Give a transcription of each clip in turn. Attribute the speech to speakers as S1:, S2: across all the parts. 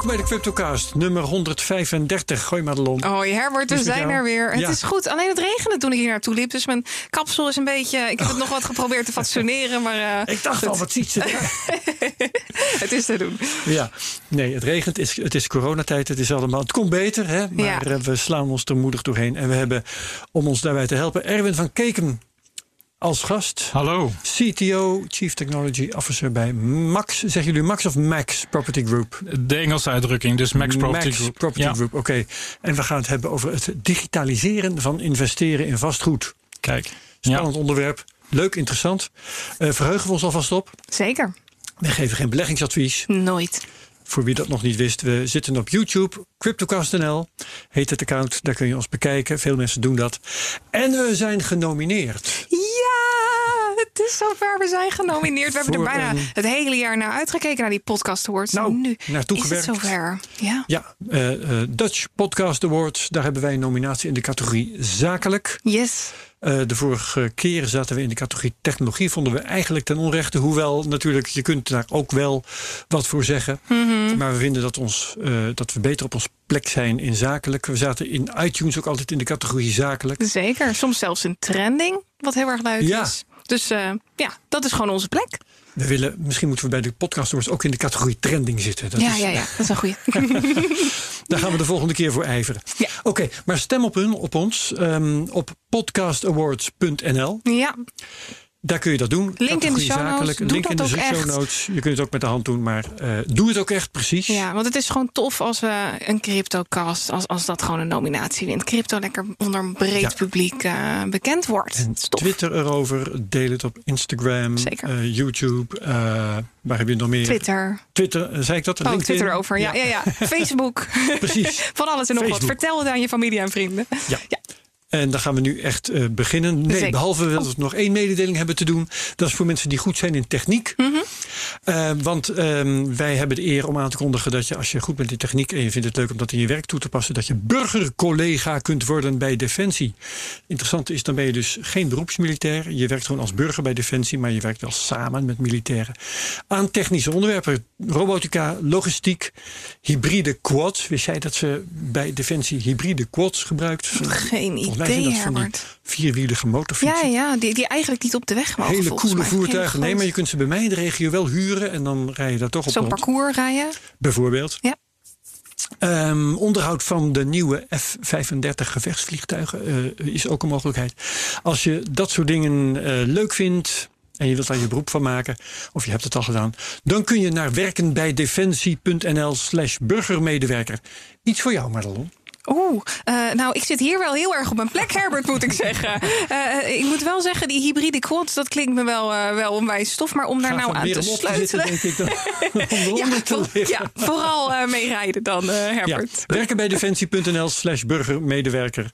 S1: Welkom bij de CryptoCast, nummer 135. Gooi Madelon.
S2: Oh, Herbert, we zijn
S1: jou?
S2: er weer. Het is goed. Alleen het regende toen ik hier naartoe liep. Dus mijn kapsel is een beetje... Ik heb het nog wat geprobeerd te fatsoeneren, maar eh,
S1: Ik dacht al, wat ziet ze
S2: het is te doen.
S1: ja, nee, het regent. Het is, het is coronatijd. Het, is allemaal, het komt beter, hè? maar
S2: Ja.
S1: eh, we slaan ons er moedig doorheen. En we hebben, om ons daarbij te helpen, Erwin van Keken als gast.
S3: Hallo.
S1: CTO, Chief Technology Officer bij Max. Zeggen jullie Max of Max Property Group?
S3: De Engelse uitdrukking, dus Max Property
S1: Max
S3: Group.
S1: Property
S3: Ja,
S1: Group, oké. En we gaan het hebben over het digitaliseren van investeren in vastgoed.
S3: Kijk.
S1: Spannend onderwerp. Leuk, interessant. Eh, verheugen we ons alvast op.
S2: Zeker.
S1: We geven geen beleggingsadvies.
S2: Nooit.
S1: Voor wie dat nog niet wist, we zitten op YouTube. CryptoCast.nl heet het account. Daar kun je ons bekijken. Veel mensen doen dat. En we zijn genomineerd.
S2: Ja, het is zover. We zijn genomineerd. We hebben er bijna
S1: een-
S2: het hele jaar naar uitgekeken, naar die podcast awards.
S1: Nou,
S2: En nu
S1: naartoe
S2: is
S1: gewerkt.
S2: het zover. Ja.
S1: Ja, eh, eh, Dutch Podcast Awards. Daar hebben wij een nominatie in de categorie zakelijk.
S2: Yes.
S1: Eh, de vorige keer zaten we in de categorie technologie. Vonden we eigenlijk ten onrechte. Hoewel natuurlijk, je kunt daar ook wel wat voor zeggen.
S2: Mhm.
S1: Maar we vinden dat, ons, dat we beter op ons plek zijn in zakelijk. We zaten in iTunes ook altijd in de categorie zakelijk.
S2: Zeker. Soms zelfs een trending, wat heel erg leuk
S1: Ja.
S2: is. Dus eh, ja, dat is gewoon onze plek.
S1: We willen, misschien moeten we bij de podcast Awards ook in de categorie trending zitten. Dat
S2: ja,
S1: is,
S2: ja, ja. Dat is een goeie.
S1: Daar gaan we de volgende keer voor ijveren.
S2: Ja.
S1: Oké, maar stem op, hun, op ons ehm, op podcastawards.nl.
S2: ja,
S1: Daar kun je dat doen.
S2: Link in de show notes.
S1: zakelijk.
S2: Doe
S1: Link in de
S2: dat ook
S1: show notes. Je kunt het ook met de hand doen, maar eh, doe het ook echt precies.
S2: Ja, want het is gewoon tof als we een CryptoCast, als, als dat gewoon een nominatie wint. Crypto lekker onder een breed
S1: Ja.
S2: publiek eh, bekend wordt.
S1: En
S2: Dat.
S1: Twitter erover. Deel het op Instagram, eh, YouTube. waar heb je nog meer?
S2: Twitter.
S1: Twitter, zei ik dat?
S2: Oh,
S1: LinkedIn?
S2: Twitter over. Ja, ja, ja. Facebook.
S1: Precies.
S2: Van alles en nog wat. Vertel het aan je familie en vrienden.
S1: Ja.
S2: Ja.
S1: En dan gaan we nu echt eh, beginnen. Nee,
S2: Zeker.
S1: behalve dat we nog één mededeling hebben te doen. Dat is voor mensen die goed zijn in techniek.
S2: Mhm.
S1: Eh, want ehm, wij hebben de eer om aan te kondigen dat je, als je goed bent in techniek en je vindt het leuk om dat in je werk toe te passen, dat je burgercollega kunt worden bij Defensie. Interessant is, dan ben je dus geen beroepsmilitair. Je werkt gewoon als burger bij Defensie, maar je werkt wel samen met militairen aan technische onderwerpen. Robotica, logistiek, hybride quads. Wist jij dat ze bij Defensie hybride quads gebruikt?
S2: Geen
S1: Volgens mij zijn
S2: idee,
S1: dat van die vierwielige
S2: Ja,
S1: motorfietsen.
S2: ja die, die eigenlijk niet op de weg mogen.
S1: Hele coole
S2: mij. Hele
S1: voertuigen. Nee, maar je kunt ze bij mij in de regio wel huren en dan rij je daar toch op
S2: Zo'n parcours rijden.
S1: Bijvoorbeeld.
S2: Ja.
S1: Ehm, onderhoud van de nieuwe F-35 gevechtsvliegtuigen eh, is ook een mogelijkheid. Als je dat soort dingen eh, leuk vindt en je wilt daar je beroep van maken, of je hebt het al gedaan, dan kun je naar werkenbijdefensie.nl slash burgermedewerker. Iets voor jou, Madelon.
S2: Oeh, eh, nou, ik zit hier wel heel erg op mijn plek, Herbert, moet ik zeggen. Eh, ik moet wel zeggen, die hybride quads, dat klinkt me wel, eh, wel onwijs stof. Maar om daar nou aan te
S1: te zitten,
S2: sleutelen...
S1: denk ik, dan, om
S2: Ja,
S1: te
S2: voor- ja, vooral eh meerijden dan,
S1: Ja,
S2: Herbert.
S1: werken bij defensie.nl slash burgermedewerker.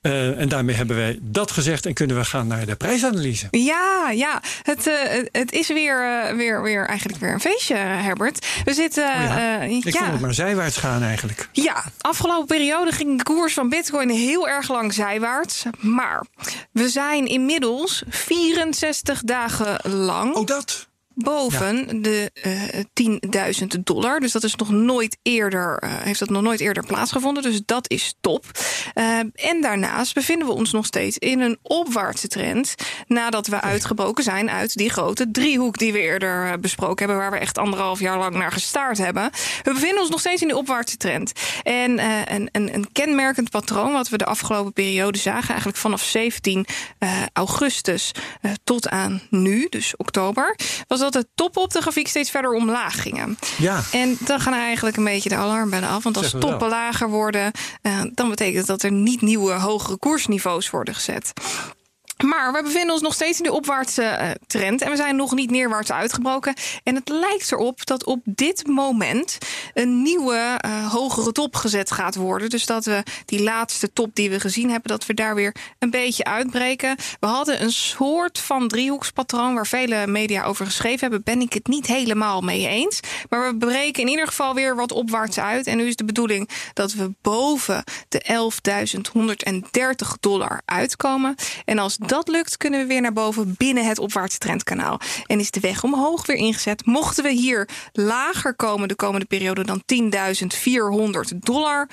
S1: En daarmee hebben wij dat gezegd en kunnen we gaan naar de prijsanalyse.
S2: Ja, ja. Het, het- is weer, weer, weer eigenlijk weer een feestje, Herbert. We zitten.
S1: Oh ja. Ik vond het maar zijwaarts gaan eigenlijk.
S2: Ja, afgelopen periode ging de koers van Bitcoin heel erg lang zijwaarts. Maar we zijn inmiddels 64 dagen lang
S1: Oh, dat?
S2: Boven de eh 10.000 dollar. Dus dat is nog nooit eerder, eh, heeft dat nog nooit eerder plaatsgevonden. Dus dat is top. Eh, en daarnaast bevinden we ons nog steeds in een opwaartse trend. Nadat we uitgebroken zijn uit die grote driehoek die we eerder besproken hebben. Waar we echt anderhalf jaar lang naar gestaard hebben. We bevinden ons nog steeds in die opwaartse trend. En een, een, een kenmerkend patroon wat we de afgelopen periode zagen. Eigenlijk vanaf 17 eh, augustus tot aan nu, dus oktober. Was dat de toppen op de grafiek steeds verder omlaag gingen.
S1: Ja.
S2: En dan gaan eigenlijk een beetje de alarmbellen af. Want als
S1: Zeggen
S2: toppen lager worden, eh, dan betekent dat er niet nieuwe hogere koersniveaus worden gezet. Maar we bevinden ons nog steeds in de opwaartse eh, trend. En we zijn nog niet neerwaarts uitgebroken. En het lijkt erop dat op dit moment een nieuwe eh, hogere top gezet gaat worden. Dus dat we die laatste top die we gezien hebben, dat we daar weer een beetje uitbreken. We hadden een soort van driehoekspatroon waar vele media over geschreven hebben. Ben ik het niet helemaal mee eens. Maar we breken in ieder geval weer wat opwaarts uit. En nu is de bedoeling dat we boven de 11.130 dollar uitkomen. En als dat lukt, kunnen we weer naar boven binnen het opwaartse trendkanaal. En is de weg omhoog weer ingezet. Mochten we hier lager komen de komende periode dan 10.400 dollar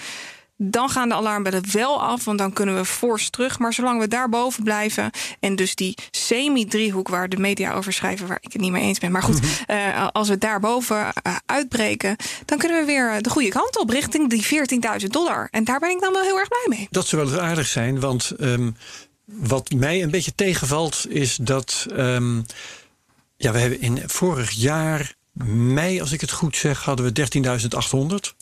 S2: dan gaan de alarmbellen wel af, want dan kunnen we fors terug. Maar zolang we daarboven blijven en dus die semi-driehoek waar de media over schrijven, waar ik het niet mee eens ben, maar goed, uh, als we daarboven uh, uitbreken, dan kunnen we weer de goede kant op richting die 14.000 dollar. En daar ben ik dan wel heel erg blij mee.
S1: Dat zou wel eens aardig zijn, want um, wat mij een beetje tegenvalt is dat um, ja, we hebben in vorig jaar mei, als ik het goed zeg, hadden we 13.800.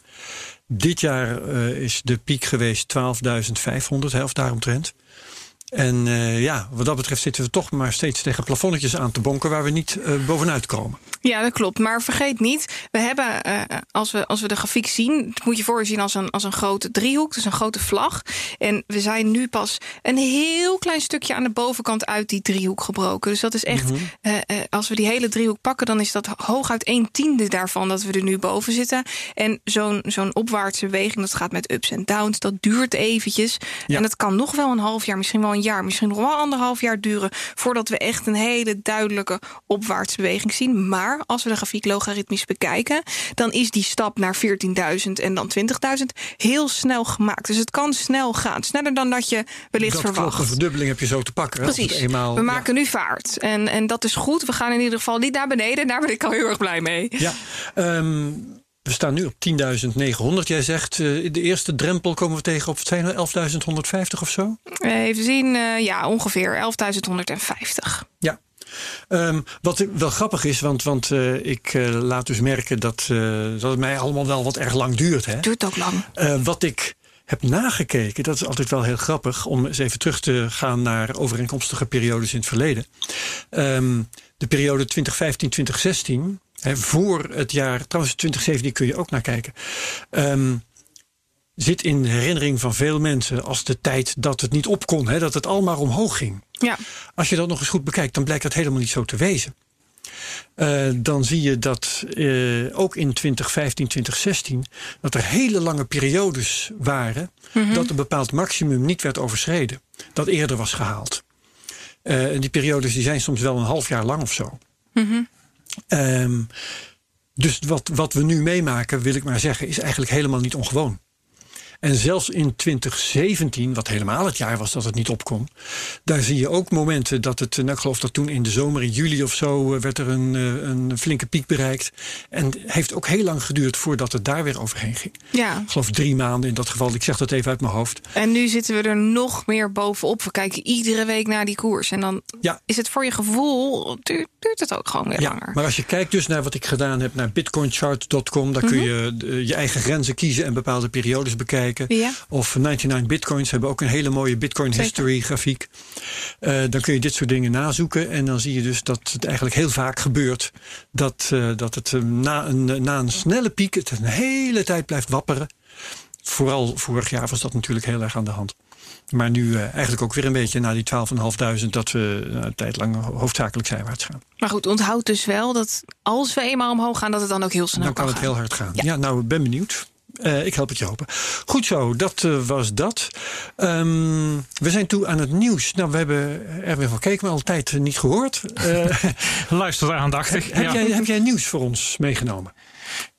S1: Dit jaar uh, is de piek geweest 12.500, of daaromtrent. En uh, ja, wat dat betreft zitten we toch maar steeds tegen plafonnetjes aan te bonken waar we niet uh, bovenuit komen.
S2: Ja, dat klopt. Maar vergeet niet, we hebben, uh, als, we, als we de grafiek zien, moet je voor je zien als een, als een grote driehoek, dus een grote vlag. En we zijn nu pas een heel klein stukje aan de bovenkant uit die driehoek gebroken. Dus dat is echt, mm -hmm. als we die hele driehoek pakken, dan is dat hooguit een tiende daarvan dat we er nu boven zitten. En zo'n zo'n opwaartse beweging, dat gaat met ups en downs, dat duurt eventjes. Ja. En dat kan nog wel een half jaar, misschien wel een jaar, misschien nog wel anderhalf jaar duren voordat we echt een hele duidelijke opwaartse beweging zien. Maar als we de grafiek logaritmisch bekijken, dan is die stap naar 14.000 en dan 20.000 heel snel gemaakt. Dus het kan snel gaan, sneller dan dat je wellicht
S1: dat
S2: verwacht.
S1: Klopt, een verdubbeling heb je zo te pakken.
S2: Precies.
S1: Eenmaal,
S2: we maken ja. nu vaart en, en dat is goed. We gaan in ieder geval niet naar beneden. Daar ben ik al heel erg blij mee.
S1: Ja. Um, we staan nu op 10.900. Jij zegt, uh, de eerste drempel komen we tegen op 11.150 of zo?
S2: Even zien, uh, ja, ongeveer 11.150.
S1: Ja. Um, wat wel grappig is, want, want uh, ik laat dus merken dat, dat het mij allemaal wel wat erg lang duurt. Hè?
S2: Duurt ook lang.
S1: wat ik heb nagekeken, dat is altijd wel heel grappig... om eens even terug te gaan naar overeenkomstige periodes in het verleden. Um, de periode 2015-2016 He, voor het jaar, trouwens 2017 kun je ook naar kijken. Um, zit in herinnering van veel mensen als de tijd dat het niet op kon. Hè, dat het al maar omhoog ging.
S2: Ja.
S1: Als je dat nog eens goed bekijkt, dan blijkt dat helemaal niet zo te wezen. Uh, dan zie je dat uh, ook in 2015, 2016... dat er hele lange periodes waren... Mm -hmm. dat een bepaald maximum niet werd overschreden. Dat eerder was gehaald. Uh, en die periodes die zijn soms wel een half jaar lang of zo.
S2: Mm -hmm.
S1: Um, dus wat, wat we nu meemaken, wil ik maar zeggen, is eigenlijk helemaal niet ongewoon. En zelfs in 2017, wat helemaal het jaar was dat het niet opkwam, daar zie je ook momenten dat het, nou, ik geloof dat toen in de zomer, in juli of zo, werd er een, een flinke piek bereikt. En heeft ook heel lang geduurd voordat het daar weer overheen ging.
S2: Ja.
S1: Ik geloof drie maanden in dat geval. Ik zeg dat even uit mijn hoofd.
S2: En nu zitten we er nog meer bovenop. We kijken iedere week naar die koers. En dan
S1: ja.
S2: is het voor je gevoel, duurt, duurt het ook gewoon weer
S1: ja,
S2: langer.
S1: Maar als je kijkt dus naar wat ik gedaan heb, naar bitcoinchart.com, daar mm -hmm. kun je de, je eigen grenzen kiezen en bepaalde periodes bekijken.
S2: Ja.
S1: Of 99 Bitcoins hebben ook een hele mooie Bitcoin History grafiek. Uh, dan kun je dit soort dingen nazoeken. En dan zie je dus dat het eigenlijk heel vaak gebeurt. Dat, uh, dat het uh, na, een, na een snelle piek het een hele tijd blijft wapperen. Vooral vorig jaar was dat natuurlijk heel erg aan de hand. Maar nu uh, eigenlijk ook weer een beetje na die 12.500 dat we uh, een tijd lang hoofdzakelijk zijwaarts gaan.
S2: Maar goed, onthoud dus wel dat als we eenmaal omhoog gaan, dat het dan ook heel snel
S1: dan kan.
S2: kan
S1: het
S2: gaan.
S1: heel hard gaan. Ja, ja nou, ik ben benieuwd. Uh, ik help het je hopen. Goed zo, dat uh, was dat. Um, we zijn toe aan het nieuws. Nou, we hebben Erwin van Keek al een tijd niet gehoord. Uh,
S3: Luister aandachtig.
S1: heb,
S3: ja.
S1: jij, heb jij nieuws voor ons meegenomen?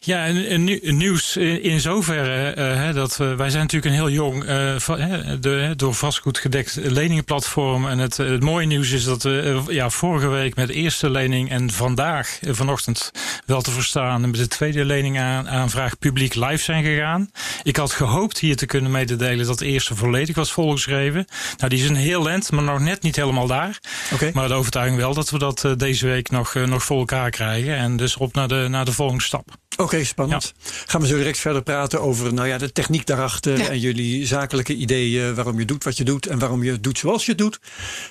S3: Ja, een, nieuws in zoverre uh, dat uh, wij zijn natuurlijk een heel jong, uh, va, de, door vastgoed gedekt leningenplatform. En het, het mooie nieuws is dat we ja, vorige week met de eerste lening en vandaag, vanochtend wel te verstaan, met de tweede lening aan, aanvraag publiek live zijn gegaan. Ik had gehoopt hier te kunnen mededelen dat de eerste volledig was volgeschreven. Nou, die is een heel lent, maar nog net niet helemaal daar.
S1: Okay.
S3: Maar de overtuiging wel dat we dat deze week nog, nog voor elkaar krijgen. En dus op naar de, naar de volgende stap.
S1: Oké, okay, spannend. Ja. Gaan we zo direct verder praten over nou ja, de techniek daarachter ja. en jullie zakelijke ideeën waarom je doet wat je doet en waarom je het doet zoals je het doet.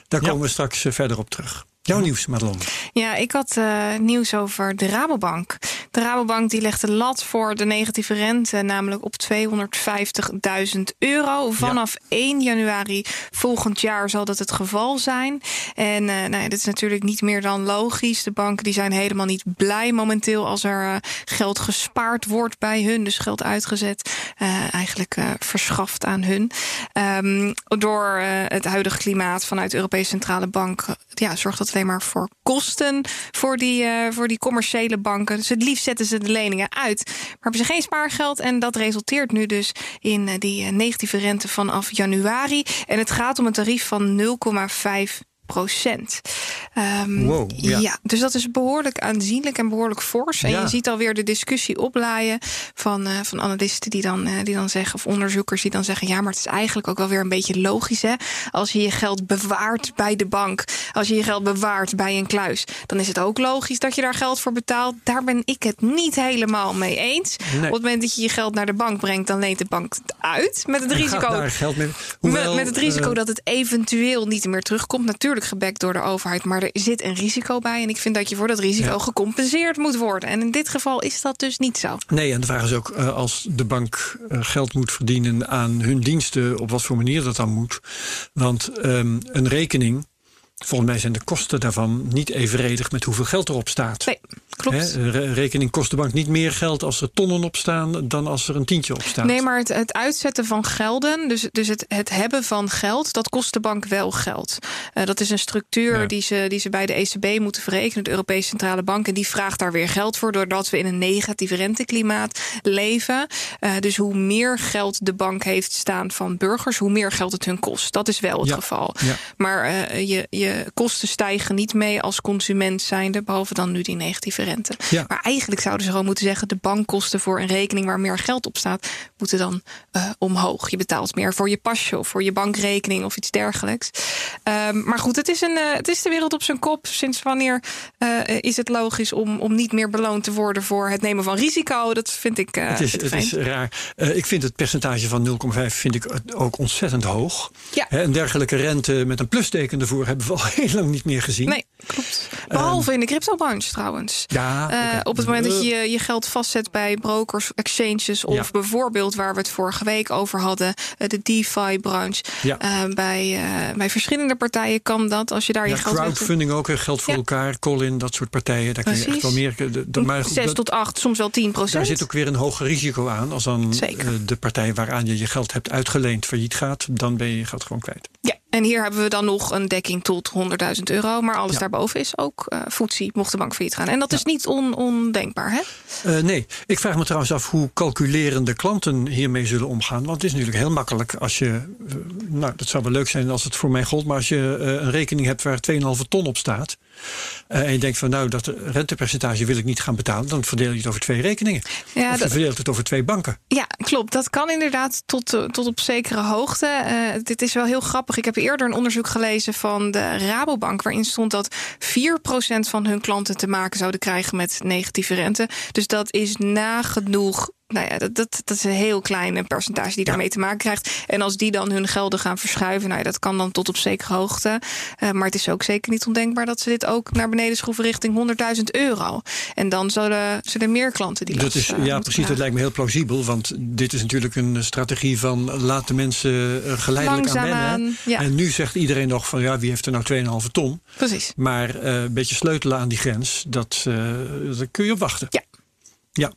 S1: Daar ja. komen we straks verder op terug. Jouw nieuws, Madelon.
S2: Ja, ik had uh, nieuws over de Rabobank. De Rabobank die legt de lat voor de negatieve rente namelijk op 250.000 euro. Vanaf ja. 1 januari volgend jaar zal dat het geval zijn. En uh, nou dit is natuurlijk niet meer dan logisch. De banken die zijn helemaal niet blij momenteel als er uh, geld gespaard wordt bij hun. Dus geld uitgezet, eigenlijk verschaft aan hun. Um, door het huidige klimaat vanuit de Europese Centrale Bank ja, zorgt dat maar voor kosten voor die, uh, voor die commerciële banken. Dus het liefst zetten ze de leningen uit, maar hebben ze geen spaargeld. En dat resulteert nu dus in uh, die negatieve rente vanaf januari. En het gaat om een tarief van 0,5 procent.
S1: Um, wow, ja.
S2: ja. dus dat is behoorlijk aanzienlijk en behoorlijk fors. En
S1: Ja.
S2: je ziet alweer de discussie oplaaien van, uh, van analisten die dan, uh, die dan zeggen, of onderzoekers die dan zeggen: ja, maar het is eigenlijk ook wel weer een beetje logisch. Hè? Als je je geld bewaart bij de bank, als je je geld bewaart bij een kluis, dan is het ook logisch dat je daar geld voor betaalt. Daar ben ik het niet helemaal mee eens.
S1: Nee.
S2: Op het moment dat je je geld naar de bank brengt, dan leent de bank het uit. Met het risico.
S1: Hoewel,
S2: met het risico
S1: eh,
S2: dat het eventueel niet meer terugkomt. Natuurlijk gebekt door de overheid, maar er zit een risico bij. En ik vind dat je voor dat risico
S1: Ja.
S2: gecompenseerd moet worden. En in dit geval is dat dus niet zo.
S1: Nee, en de vraag is ook eh, als de bank eh, geld moet verdienen aan hun diensten, op wat voor manier dat dan moet. Want ehm, een rekening, volgens mij zijn de kosten daarvan niet evenredig met hoeveel geld erop staat.
S2: Nee, klopt.
S1: Hè, een re- rekening kost de bank niet meer geld als er tonnen op staan dan als er een tientje op staat.
S2: Nee, maar het, het uitzetten van gelden, dus, dus het, het hebben van geld, dat kost de bank wel geld. Eh, dat is een structuur
S1: Ja.
S2: die, ze, die ze bij de ECB moeten verrekenen, de Europese Centrale Bank. En die vraagt daar weer geld voor, doordat we in een negatief renteklimaat leven. Eh, dus hoe meer geld de bank heeft staan van burgers, hoe meer geld het hun kost. Dat is wel het
S1: Ja.
S2: geval.
S1: Ja.
S2: Maar eh, je, je kosten stijgen niet mee als consument zijnde, behalve dan nu die negatieve rente.
S1: Ja.
S2: Maar eigenlijk zouden ze gewoon moeten zeggen: de bankkosten voor een rekening waar meer geld op staat, moeten dan eh, omhoog. Je betaalt meer voor je pasje of voor je bankrekening of iets dergelijks. Ehm, maar goed, het is, een, eh, het is de wereld op zijn kop. Sinds wanneer eh, is het logisch om, om niet meer beloond te worden voor het nemen van risico? Dat vind ik.
S1: Het is,
S2: het
S1: is raar. Ik vind het percentage van 0,5 vind ik ook ontzettend hoog.
S2: Ja.
S1: Een dergelijke rente met een plusteken ervoor hebben we al heel lang niet meer gezien.
S2: Nee, klopt. Behalve in de cryptobranche trouwens.
S1: Ja,
S2: Eh. Op het moment dat je je geld vastzet bij brokers, exchanges of
S1: Ja.
S2: bijvoorbeeld waar we het vorige week over hadden, eh, de DeFi-branche.
S1: Ja.
S2: Eh, bij, eh, bij verschillende partijen kan dat. Als je daar
S1: Ja,
S2: je geld
S1: crowdfunding ook, geld voor elkaar, Colin, dat soort partijen. Daar kun je echt
S2: Precies.
S1: wel meer. de- de- maar goed,
S2: 6
S1: dat-
S2: tot 8, soms wel 10 procent.
S1: daar zit ook weer een hoger risico aan. Als dan
S2: Zeker.
S1: eh, de partij waaraan je je geld hebt uitgeleend failliet gaat, dan ben je je geld gewoon kwijt.
S2: Ja, en hier hebben we dan nog een dekking tot 100.000 euro. Maar alles
S1: Ja.
S2: daarboven is ook footsie, mocht de bank failliet gaan. En dat is niet on, ondenkbaar, hè?
S1: Eh, nee, ik vraag me trouwens af hoe calculerende klanten hiermee zullen omgaan. Want het is natuurlijk heel makkelijk als je. eh, nou, dat zou wel leuk zijn als het voor mij gold. Maar als je een rekening hebt waar 2,5 ton op staat. en je denkt van nou, dat rentepercentage wil ik niet gaan betalen. Dan verdeel je het over twee rekeningen.
S2: Ja,
S1: of je
S2: dat-
S1: verdeelt het over twee banken.
S2: Ja, klopt. Dat kan inderdaad tot, tot op zekere hoogte. Dit is wel heel grappig. Ik heb eerder een onderzoek gelezen van de Rabobank... waarin stond dat 4% van hun klanten te maken zouden krijgen met negatieve rente. Dus dat is nagenoeg... Nou ja, dat, dat, dat is een heel klein percentage die daarmee te maken krijgt. En als die dan hun gelden gaan verschuiven, nou ja, dat kan dan tot op zekere hoogte. Eh, maar het is ook zeker niet ondenkbaar dat ze dit ook naar beneden schroeven richting 100.000 euro. En dan zullen, zullen meer klanten die
S1: Dat is,
S2: eh,
S1: ja, precies. Dat lijkt me heel plausibel. Want dit is natuurlijk een strategie van laat de mensen eh, geleidelijk aan wennen.
S2: Ja.
S1: En nu zegt iedereen nog van ja, wie heeft er nou 2,5 ton?
S2: Precies.
S1: Maar een beetje sleutelen aan die grens, dat, daar kun je op wachten.
S2: Ja.
S1: Ja.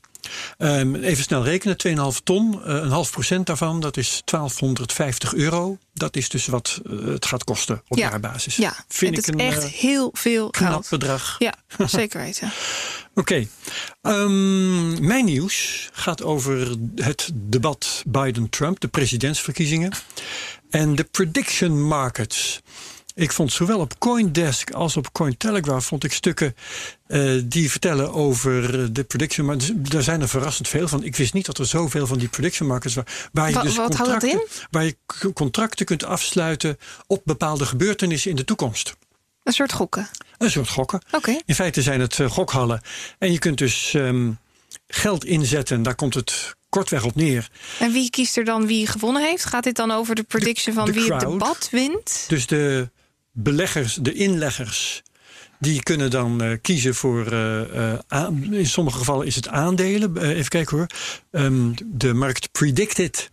S1: Ehm, even snel rekenen, 2,5 ton, eh, een half procent daarvan, dat is 1250 euro. Dat is dus wat eh, het gaat kosten op
S2: Ja.
S1: jaarbasis.
S2: Ja,
S1: Vind
S2: het
S1: ik
S2: is
S1: een
S2: echt
S1: eh,
S2: heel veel
S1: knap
S2: geld.
S1: bedrag.
S2: Ja, zeker weten.
S1: Oké. Ehm, mijn nieuws gaat over het debat Biden-Trump, de presidentsverkiezingen. En de prediction markets. Ik vond zowel op Coindesk als op Cointelegraph vond ik stukken eh, die vertellen over de prediction markets. Daar zijn er verrassend veel van. Ik wist niet dat er zoveel van die prediction markets waren. Waar je
S2: Wa-
S1: dus
S2: wat houdt dat
S1: contracten, waar je contracten kunt afsluiten op bepaalde gebeurtenissen in de toekomst.
S2: Een soort gokken.
S1: Een soort gokken.
S2: Oké.
S1: In feite zijn het eh, gokhallen. En je kunt dus ehm, geld inzetten. Daar komt het kortweg op neer.
S2: En wie kiest er dan wie gewonnen heeft? Gaat dit dan over de prediction van
S1: de
S2: wie het debat wint?
S1: Dus de beleggers, de inleggers, die kunnen dan eh, kiezen voor. eh, eh, in sommige gevallen is het aandelen. Even kijken hoor. Ehm, de markt predicted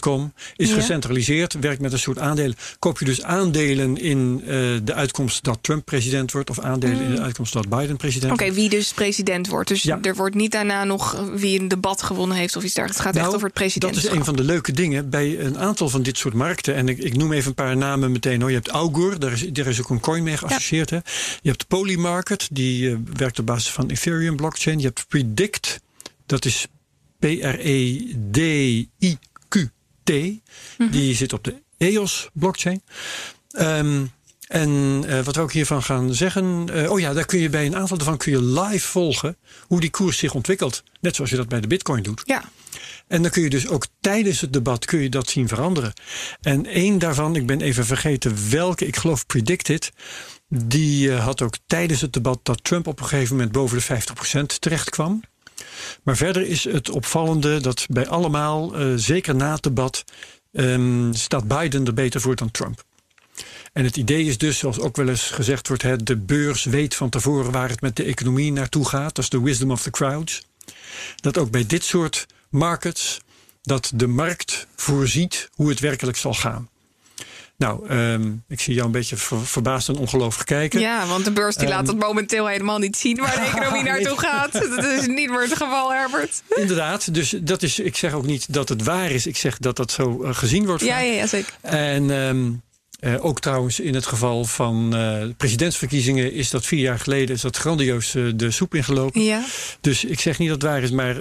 S1: Com is
S2: Ja.
S1: gecentraliseerd, werkt met een soort aandelen. Koop je dus aandelen in eh, de uitkomst dat Trump president wordt, of aandelen in de uitkomst dat Biden president
S2: Oké,
S1: wordt?
S2: wie dus president wordt. Dus
S1: Ja.
S2: er wordt niet daarna nog eh, wie een debat gewonnen heeft of iets dergelijks. Het gaat echt
S1: Nou,
S2: over het
S1: Dat
S2: presidentschap.
S1: is een van de leuke dingen bij een aantal van dit soort markten. En ik, ik noem even een paar namen meteen. Hoor. Je hebt Augur, daar is, daar is ook een coin mee geassocieerd. Hè. Je hebt Polymarket, die eh, werkt op basis van Ethereum blockchain. Je hebt Predict, dat is P-R-E-D-I-Q-T.
S2: Mhm.
S1: Die zit op de EOS blockchain. Ehm, en eh, wat we ook hiervan gaan zeggen. eh, oh ja, daar kun je bij een aantal daarvan kun je live volgen hoe die koers zich ontwikkelt. Net zoals je dat bij de Bitcoin doet.
S2: Ja,
S1: En dan kun je dus ook tijdens het debat kun je dat zien veranderen. En één daarvan, ik ben even vergeten welke, ik geloof Predicted. Die eh, had ook tijdens het debat dat Trump op een gegeven moment boven de 50% terecht kwam. Maar verder is het opvallende dat bij allemaal, eh, zeker na het debat, ehm, staat Biden er beter voor dan Trump. En het idee is dus, zoals ook wel eens gezegd wordt, hè, de beurs weet van tevoren waar het met de economie naartoe gaat. Dat is de wisdom of the crowds. Dat ook bij dit soort markets, dat de markt voorziet hoe het werkelijk zal gaan. Nou, ehm, ik zie jou een beetje ver- verbaasd en ongelovig kijken.
S2: ja want de beurs die laat het momenteel helemaal niet zien waar de economie
S1: Nee.
S2: naartoe gaat. Dat is niet meer het geval, Herbert.
S1: Inderdaad, dus dat is, ik zeg ook niet dat het waar is. Ik zeg dat dat zo eh, gezien wordt.
S2: Ja, ja, ja, zeker.
S1: En ehm, eh, ook trouwens in het geval van eh, presidentsverkiezingen is dat vier jaar geleden is dat grandioos de soep ingelopen.
S2: Ja.
S1: Dus ik zeg niet dat het waar is, maar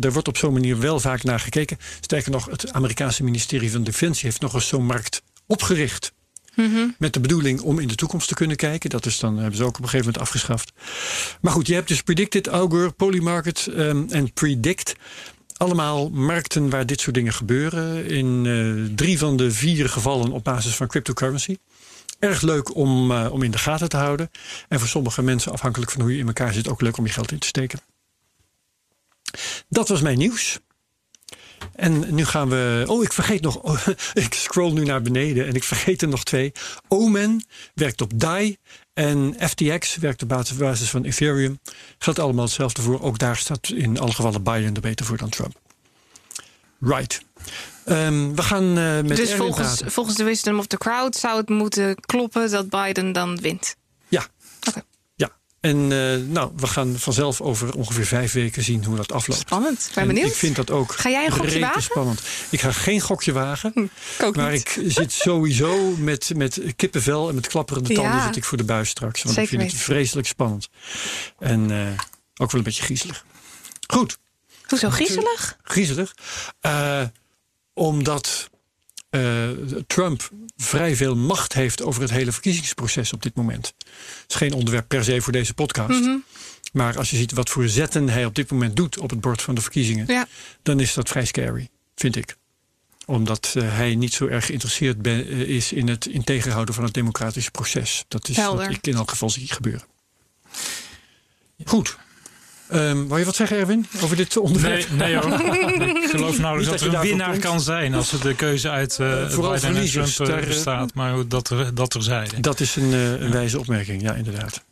S1: er wordt op zo'n manier wel vaak naar gekeken. Sterker nog, het Amerikaanse ministerie van Defensie heeft nog eens zo'n markt opgericht. Met de bedoeling om in de toekomst te kunnen kijken. Dat is dan hebben ze ook op een gegeven moment afgeschaft. Maar goed, je hebt dus Predicted, Augur, Polymarket ehm, en Predict. Allemaal markten waar dit soort dingen gebeuren. In eh, drie van de vier gevallen op basis van cryptocurrency. Erg leuk om, eh, om in de gaten te houden. En voor sommige mensen, afhankelijk van hoe je in elkaar zit, ook leuk om je geld in te steken. Dat was mijn nieuws. En nu gaan we. Oh, ik vergeet nog. oh, ik scroll nu naar beneden en ik vergeet er nog twee. Omen werkt op DAI. En FTX werkt op basis- van Ethereum. Geldt allemaal hetzelfde voor. Ook daar staat in alle gevallen Biden er beter voor dan Trump. Right. Ehm, we gaan eh, met
S2: Dus volgens, volgens de wisdom of the crowd zou het moeten kloppen dat Biden dan wint.
S1: Ja.
S2: Oké.
S1: Ja. En eh, nou, we gaan vanzelf over ongeveer vijf weken zien hoe dat afloopt.
S2: Spannend. Ik ben
S1: En
S2: benieuwd.
S1: Ik vind dat ook
S2: Ga jij een gokje wagen?
S1: spannend. Ik ga geen gokje wagen.
S2: Ik ook
S1: Maar
S2: niet.
S1: ik zit sowieso met, met kippenvel en met klapperende tanden
S2: Ja.
S1: zit ik voor de buis straks. Want
S2: Zeker
S1: ik vind het vreselijk spannend. En eh, ook wel een beetje griezelig. Goed,
S2: Hoezo griezelig?
S1: griezelig. Eh, omdat Trump vrij veel macht heeft over het hele verkiezingsproces op dit moment. Het is geen onderwerp per se voor deze podcast.
S2: Mhm.
S1: Maar als je ziet wat voor zetten hij op dit moment doet op het bord van de verkiezingen,
S2: Ja.
S1: dan is dat vrij scary, vind ik. Omdat eh, hij niet zo erg geïnteresseerd ben- eh, is in het in tegenhouden van het democratische proces. Dat is
S2: Helder.
S1: wat ik in elk geval zie gebeuren. Goed. Ehm wou je wat zeggen, Erwin, over dit onderwerp?
S3: Nee, nee hoor. Ik geloof nou
S1: Niet
S3: dat er een winnaar
S1: komt.
S3: kan zijn als er de keuze uit eh
S1: vooral
S3: Biden en Trump eh,
S1: eh,
S3: bestaat. Maar dat, er, dat er zijde.
S1: Dat is een, eh, een wijze opmerking, ja, inderdaad.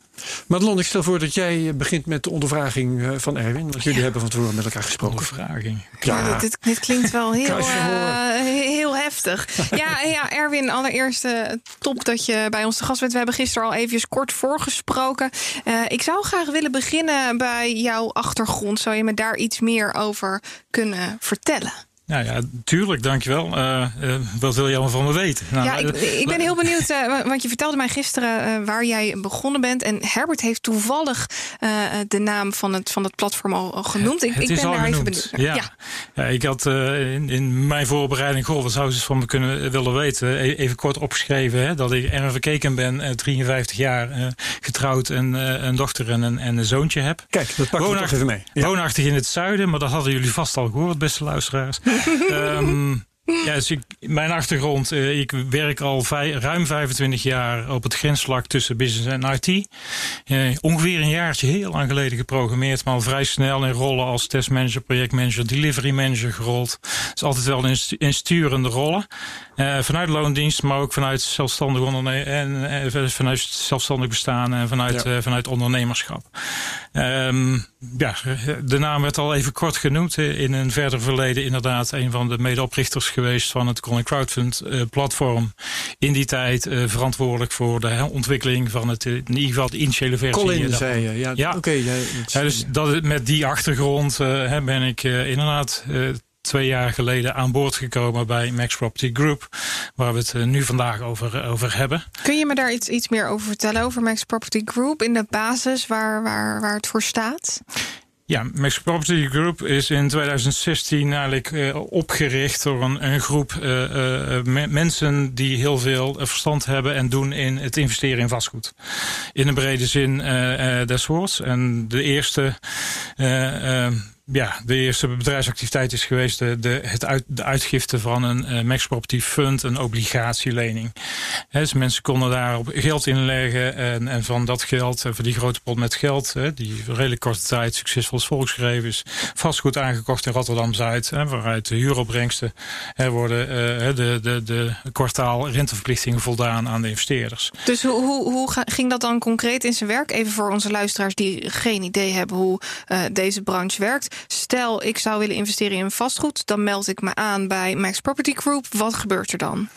S1: Madelon, ik stel voor dat jij begint met de ondervraging eh, van Erwin. Want jullie hebben van tevoren met elkaar gesproken.
S3: Ondervraging.
S2: Ja, dit, dit klinkt wel heel, eh, heel heftig. Ja, ja, Erwin, allereerst eh, top dat je bij ons te gast bent. We hebben gisteren al even kort voorgesproken. Eh, ik zou graag willen beginnen bij jouw achtergrond. Zou je me daar iets meer over kunnen vertellen?
S3: Nou ja, tuurlijk, dankjewel. Eh eh wat wil je allemaal van me weten? Nou,
S2: ja, ik,
S3: eh,
S2: ik ben heel benieuwd, eh, want je vertelde mij gisteren eh, waar jij begonnen bent. En Herbert heeft toevallig eh, de naam van het, van het platform al, al genoemd. Ik,
S3: Het
S2: ik
S3: is
S2: ben
S3: al
S2: daar even
S3: genoemd.
S2: benieuwd naar.
S3: Ja. Ja, ik had eh, in, in mijn voorbereiding, goh, wat zouden ze van me kunnen willen weten? E- Even kort opgeschreven hè, dat ik Erwin Verkeken ben, eh, 53 jaar, eh, getrouwd en eh, een dochter en een, en een zoontje heb.
S1: Kijk, dat pakken we toch even mee. Ja.
S3: Woonachtig in het zuiden, maar dat hadden jullie vast al gehoord, beste luisteraars. Ehm, ja, dus ik, mijn achtergrond, eh, ik werk al vij- ruim 25 jaar op het grensvlak tussen business en IT. Eh, ongeveer een jaartje, heel lang geleden geprogrammeerd, maar al vrij snel in rollen als testmanager, projectmanager, delivery manager gerold. Dus altijd wel in, stu- in sturende rollen. Eh, vanuit loondienst, maar ook vanuit zelfstandig ondernemen en vanuit zelfstandig bestaan en vanuit,
S1: Ja.
S3: vanuit ondernemerschap. Ehm, ja, de naam werd al even kort genoemd. In een verder verleden inderdaad een van de medeoprichters geweest van het Colin Crowdfund uh, platform. In die tijd uh, verantwoordelijk voor de ontwikkeling van het, in ieder geval de initiële versie.
S1: Colin zei je, ja.
S3: ja.
S1: oké. Okay, ja,
S3: ja, dus dat, met die achtergrond ben ik inderdaad twee jaar geleden aan boord gekomen bij Max Property Group, waar we het eh, nu vandaag over, over hebben.
S2: Kun je me daar iets, iets meer over vertellen, over Max Property Group, in de basis waar, waar, waar het voor staat?
S3: Ja, Max Property Group is in 2016 eigenlijk uh, opgericht door een, een groep uh, uh, mensen die heel veel verstand hebben en doen in het investeren in vastgoed. In een brede zin des woords. En de eerste ja, de eerste bedrijfsactiviteit is geweest de, de, het uit, de uitgifte van een uh, Max Property Fund, een obligatielening. Dus mensen konden daarop geld inleggen en, en van dat geld, voor die grote pot met geld, he, die redelijk korte tijd succesvol is volgeschreven is, vastgoed aangekocht in Rotterdam-Zuid, waaruit de huuropbrengsten worden uh, de, de, de kwartaal renteverplichtingen voldaan aan de investeerders.
S2: Dus hoe, hoe, hoe ging dat dan concreet in zijn werk? Even voor onze luisteraars die geen idee hebben hoe deze branche werkt. Stel, ik zou willen investeren in vastgoed, dan meld ik me aan bij Max Property Group. Wat gebeurt er dan?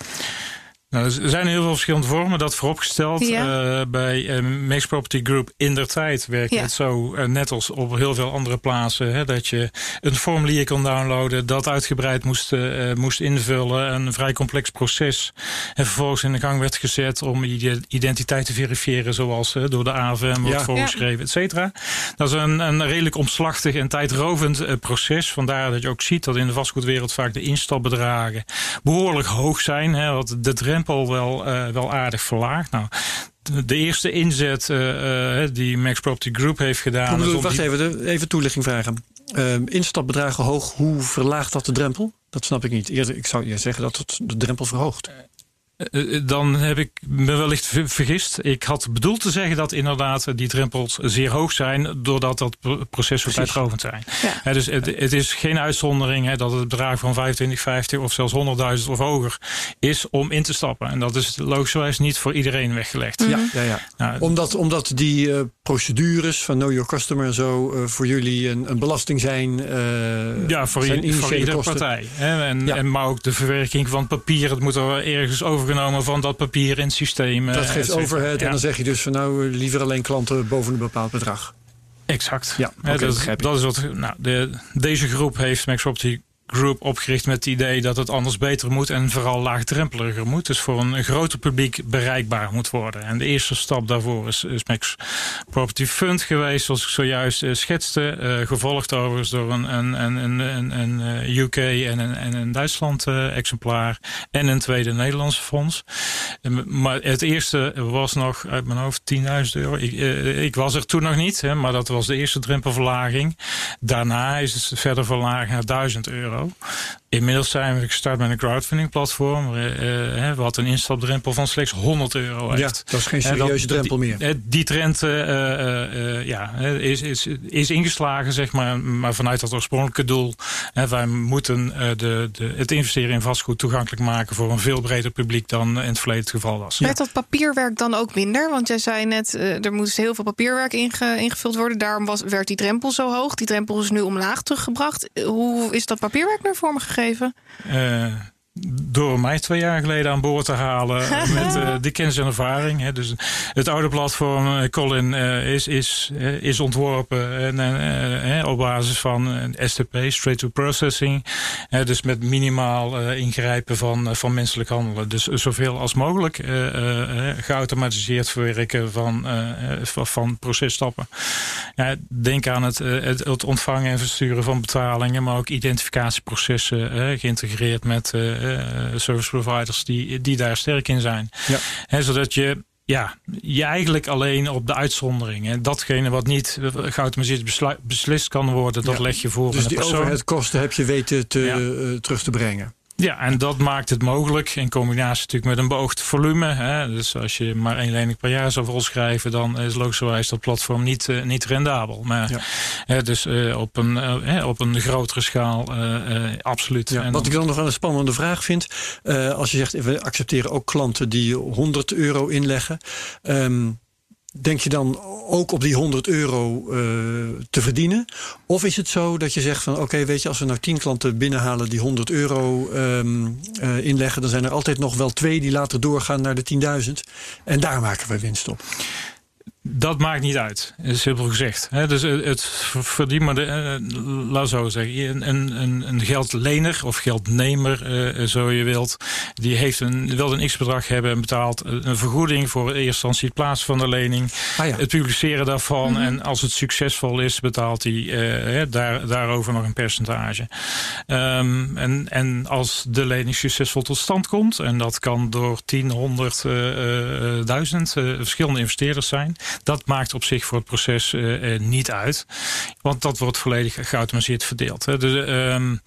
S3: Nou, er zijn heel veel verschillende vormen, dat vooropgesteld. Ja. Uh, bij uh, Max Property Group in der tijd werkt ja. het zo, uh, net als op heel veel andere plaatsen, hè, dat je een formulier kon downloaden, dat uitgebreid moest, moest invullen, een vrij complex proces. En vervolgens in de gang werd gezet om je identiteit te verifiëren, zoals door de AVM wordt ja. voorgeschreven, et cetera. Dat is een, een redelijk omslachtig en tijdrovend proces. Vandaar dat je ook ziet dat in de vastgoedwereld vaak de instapbedragen behoorlijk hoog zijn. Hè, wat de drempel wel, uh, wel aardig verlaagd. Nou, de eerste inzet uh, die Max Property Group heeft gedaan.
S1: Bedoel, wacht die... even, even toelichting vragen. Uh, instapbedragen hoog, hoe verlaagt dat de drempel? Dat snap ik niet. Eerder, ik zou je zeggen dat het de drempel verhoogt.
S3: Eh, eh, dan heb ik me wellicht vergist. Ik had bedoeld te zeggen dat inderdaad die drempels zeer hoog zijn, doordat dat proces zo tijdrovend zijn. Ja. dus het, het, is geen uitzondering hè, dat het bedrag van 25, 50 of zelfs 100.000 of hoger is om in te stappen. En dat is logischerwijs niet voor iedereen weggelegd.
S1: Ja, ja, ja. Nou, omdat, omdat die uh, procedures van Know Your Customer zo uh, voor jullie een, een belasting zijn. Uh,
S3: ja, voor, voor iedere partij. Hè, en, ja. en, maar ook de verwerking van papier. Het moet er ergens over overgenomen van dat papier in het systeem.
S1: Dat eh, geeft overhead ja. en dan zeg je dus van nou liever alleen klanten boven een bepaald bedrag.
S3: Exact.
S1: Ja, okay,
S3: dat, dat, is wat. Nou, de, deze groep heeft Max Opti Group opgericht met het idee dat het anders beter moet en vooral laagdrempeliger moet. Dus voor een groter publiek bereikbaar moet worden. En de eerste stap daarvoor is, is Max Property Fund geweest, zoals ik zojuist uh, schetste. Uh, gevolgd overigens door een, een, een, een, een UK en een, en een Duitsland exemplaar. En een tweede Nederlandse fonds. maar het eerste was nog uit mijn hoofd 10.000 euro. Ik, ik, was er toen nog niet, hè, maar dat was de eerste drempelverlaging. Daarna is het verder verlaagd naar 1000 euro. legal. Inmiddels zijn we gestart met een crowdfunding platform. Uh, wat een instapdrempel van slechts 100 euro heeft.
S1: Ja, dat is geen serieuze drempel meer.
S3: Die, die trend uh, ja, is, is, is ingeslagen, zeg maar. Maar vanuit dat oorspronkelijke doel. wij moeten de, de, het investeren in vastgoed toegankelijk maken voor een veel breder publiek dan in het verleden het geval was.
S2: Werd dat papierwerk dan ook minder? Want jij zei net, er moest heel veel papierwerk inge, ingevuld worden. Daarom was, werd die drempel zo hoog. Die drempel is nu omlaag teruggebracht. Hoe is dat papierwerk naar vorm gegeven?
S3: Uh, door mij twee jaar geleden aan boord te halen met uh, die kennis en ervaring. Hè. Dus het oude platform uh, Colin uh, is, is, is ontworpen en, op basis van STP, Straight to Processing. dus met minimaal ingrijpen van, van menselijk handelen. Dus zoveel als mogelijk geautomatiseerd verwerken van, van processtappen. Denk aan het, het, het, ontvangen en versturen van betalingen, maar ook identificatieprocessen geïntegreerd met service providers die, die daar sterk in zijn. Ja. zodat je ja, je eigenlijk alleen op de uitzonderingen. Datgene wat niet geautomatiseerd beslist kan worden, dat leg je voor
S1: dus persoon. Die overheadkosten heb je weten te, ja. uh, terug te brengen.
S3: Ja, en dat maakt het mogelijk in combinatie natuurlijk met een beoogd volume. Hè. Dus als je maar één lening per jaar zou volschrijven, dan is logischerwijs dat platform niet, uh, niet rendabel. Maar ja. hè, dus uh, op, een, uh, op een grotere schaal absoluut.
S1: Ja,
S3: en
S1: wat ik dan nog een spannende vraag vind, als je zegt we accepteren ook klanten die 100 euro inleggen. Um, denk je dan ook op die 100 euro uh, te verdienen? Of is het zo dat je zegt van oké, weet je, als we nou 10 klanten binnenhalen die 100 euro um, uh, inleggen, dan zijn er altijd nog wel twee die later doorgaan naar de 10.000. En daar maken we winst op.
S3: Dat maakt niet uit, simpel gezegd. dus het verdient maar, de, uh, laat zo zeggen, een, een, een geldlener of geldnemer, uh, zo je wilt, die heeft een, wil een x-bedrag hebben en betaalt een vergoeding voor in eerste instantie het plaatsen van de lening, ah ja. het publiceren daarvan. Mm -hmm. En als het succesvol is, betaalt hij uh, daar, daarover nog een percentage. Um, en, en als de lening succesvol tot stand komt, en dat kan door 10, 100, duizend verschillende investeerders zijn dat maakt op zich voor het proces uh, niet uit. Want dat wordt volledig geautomatiseerd verdeeld. Hè. Dus, um,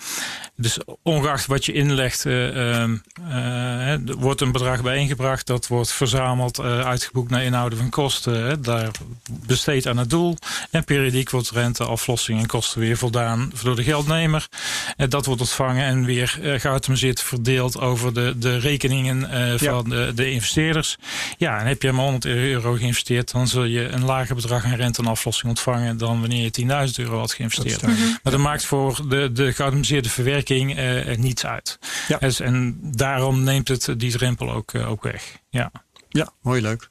S3: dus ongeacht wat je inlegt, um, er wordt een bedrag bijeengebracht. Dat wordt verzameld, uitgeboekt naar inhouden van kosten. Hè. Daar besteed aan het doel. En periodiek wordt rente, aflossing en kosten weer voldaan door de geldnemer. En dat wordt ontvangen en weer geautomatiseerd verdeeld over de, de rekeningen van ja. de, de investeerders. Ja, en heb je maar 100 euro geïnvesteerd, dan zul je een lager bedrag aan rente en aflossing ontvangen dan wanneer je 10.000 euro had geïnvesteerd. Dat maar dat maakt voor de, de geautomatiseerde verwerking uh, niets uit. Ja. Dus, en daarom neemt het die drempel ook, uh, ook weg. Ja.
S1: Ja, mooi leuk.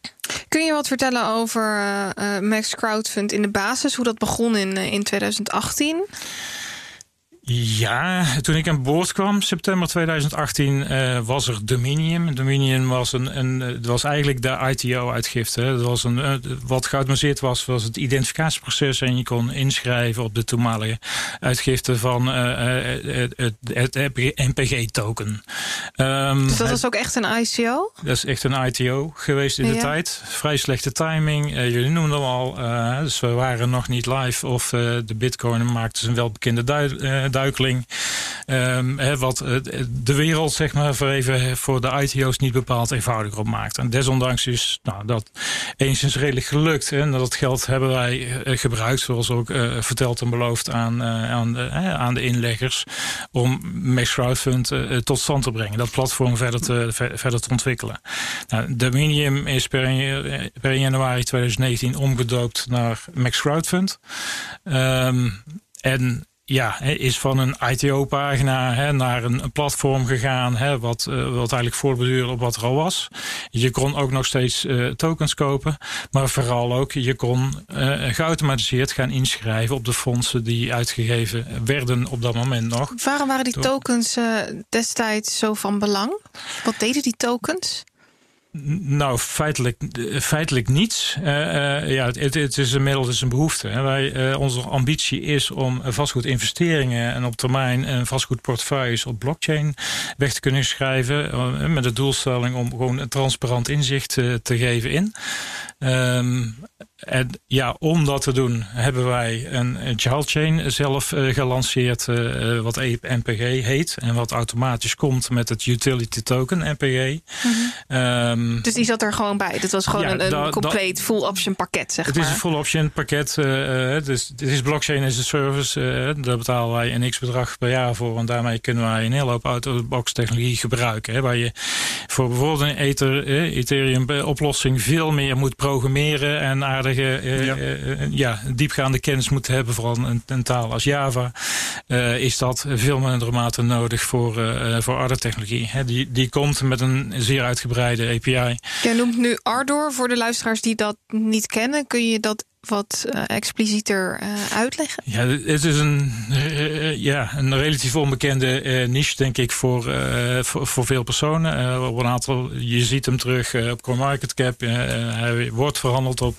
S2: Kun je wat vertellen over uh, Max Crowdfund in de basis, hoe dat begon in, in 2018?
S3: Ja, toen ik aan boord kwam, september 2018, uh, was er Dominion. Dominion was, een, een, het was eigenlijk de ITO-uitgifte. Het was een, uh, wat geautomatiseerd was, was het identificatieproces. En je kon inschrijven op de toenmalige uitgifte van uh, het, NPG-token.
S2: Um, dus dat was ook echt een ICO?
S3: Dat is echt een ITO geweest in de tijd. Vrij slechte timing. jullie noemden hem al. dus we waren nog niet live of de bitcoin maakte zijn welbekende duidelijk duikeling. He, wat de wereld, zeg maar, voor, even voor de ITO's niet bepaald eenvoudiger op maakt. En desondanks is nou, dat enigszins redelijk gelukt. En dat geld hebben wij uh, gebruikt, zoals ook uh, verteld en beloofd aan, uh, aan, de, aan de inleggers, om Max Crowdfund tot stand te brengen. Dat platform verder te, ver, verder te ontwikkelen. Nou, Dominium is per, per januari 2019 omgedoopt naar Max Crowdfund. Um, en ja, is van een ITO-pagina naar een, platform gegaan, hè, wat, uh, wat eigenlijk voorbeduurde op wat er al was. Je kon ook nog steeds uh, tokens kopen, maar vooral ook je kon uh, geautomatiseerd gaan inschrijven op de fondsen die uitgegeven werden op dat moment nog.
S2: Waarom waren die tokens destijds zo van belang? Wat deden die tokens?
S3: Nou, feitelijk, feitelijk niets. Uh, uh, ja, het, het, is een middel, het is een behoefte. Hè. Wij, onze ambitie is om vastgoedinvesteringen en op termijn een vastgoedportefeuilles op blockchain weg te kunnen schrijven. met de doelstelling om gewoon een transparant inzicht te geven in. Um, en ja, om dat te doen hebben wij een, child chain zelf uh, gelanceerd, uh, wat NPG heet. En wat automatisch komt met het utility token NPG.
S2: -hmm. um, dus die zat er gewoon bij. Dat was gewoon ja, een, een da, compleet da, full option pakket, zeg
S3: het
S2: maar.
S3: Het is een full option pakket. Uh, dus het is blockchain as a service. daar betalen wij een x-bedrag per jaar voor. En daarmee kunnen wij een hele hoop out-of-box technologie gebruiken. Hè, waar je voor bijvoorbeeld een Ether, Ethereum oplossing veel meer moet programmeren en aardig uh, ja. Uh, ja. diepgaande kennis moeten hebben, vooral een, een taal als Java, uh, is dat veel mindere mate nodig voor, voor Ardor technologie. He, die, die komt met een zeer uitgebreide API.
S2: Jij noemt nu Ardor voor de luisteraars die dat niet kennen. Kun je dat wat uh, explicieter uh, uitleggen?
S3: Ja, het is een, uh, ja, een relatief onbekende niche, denk ik, voor, voor, voor, veel personen. op een aantal, je ziet hem terug op CoinMarketCap. hij wordt verhandeld op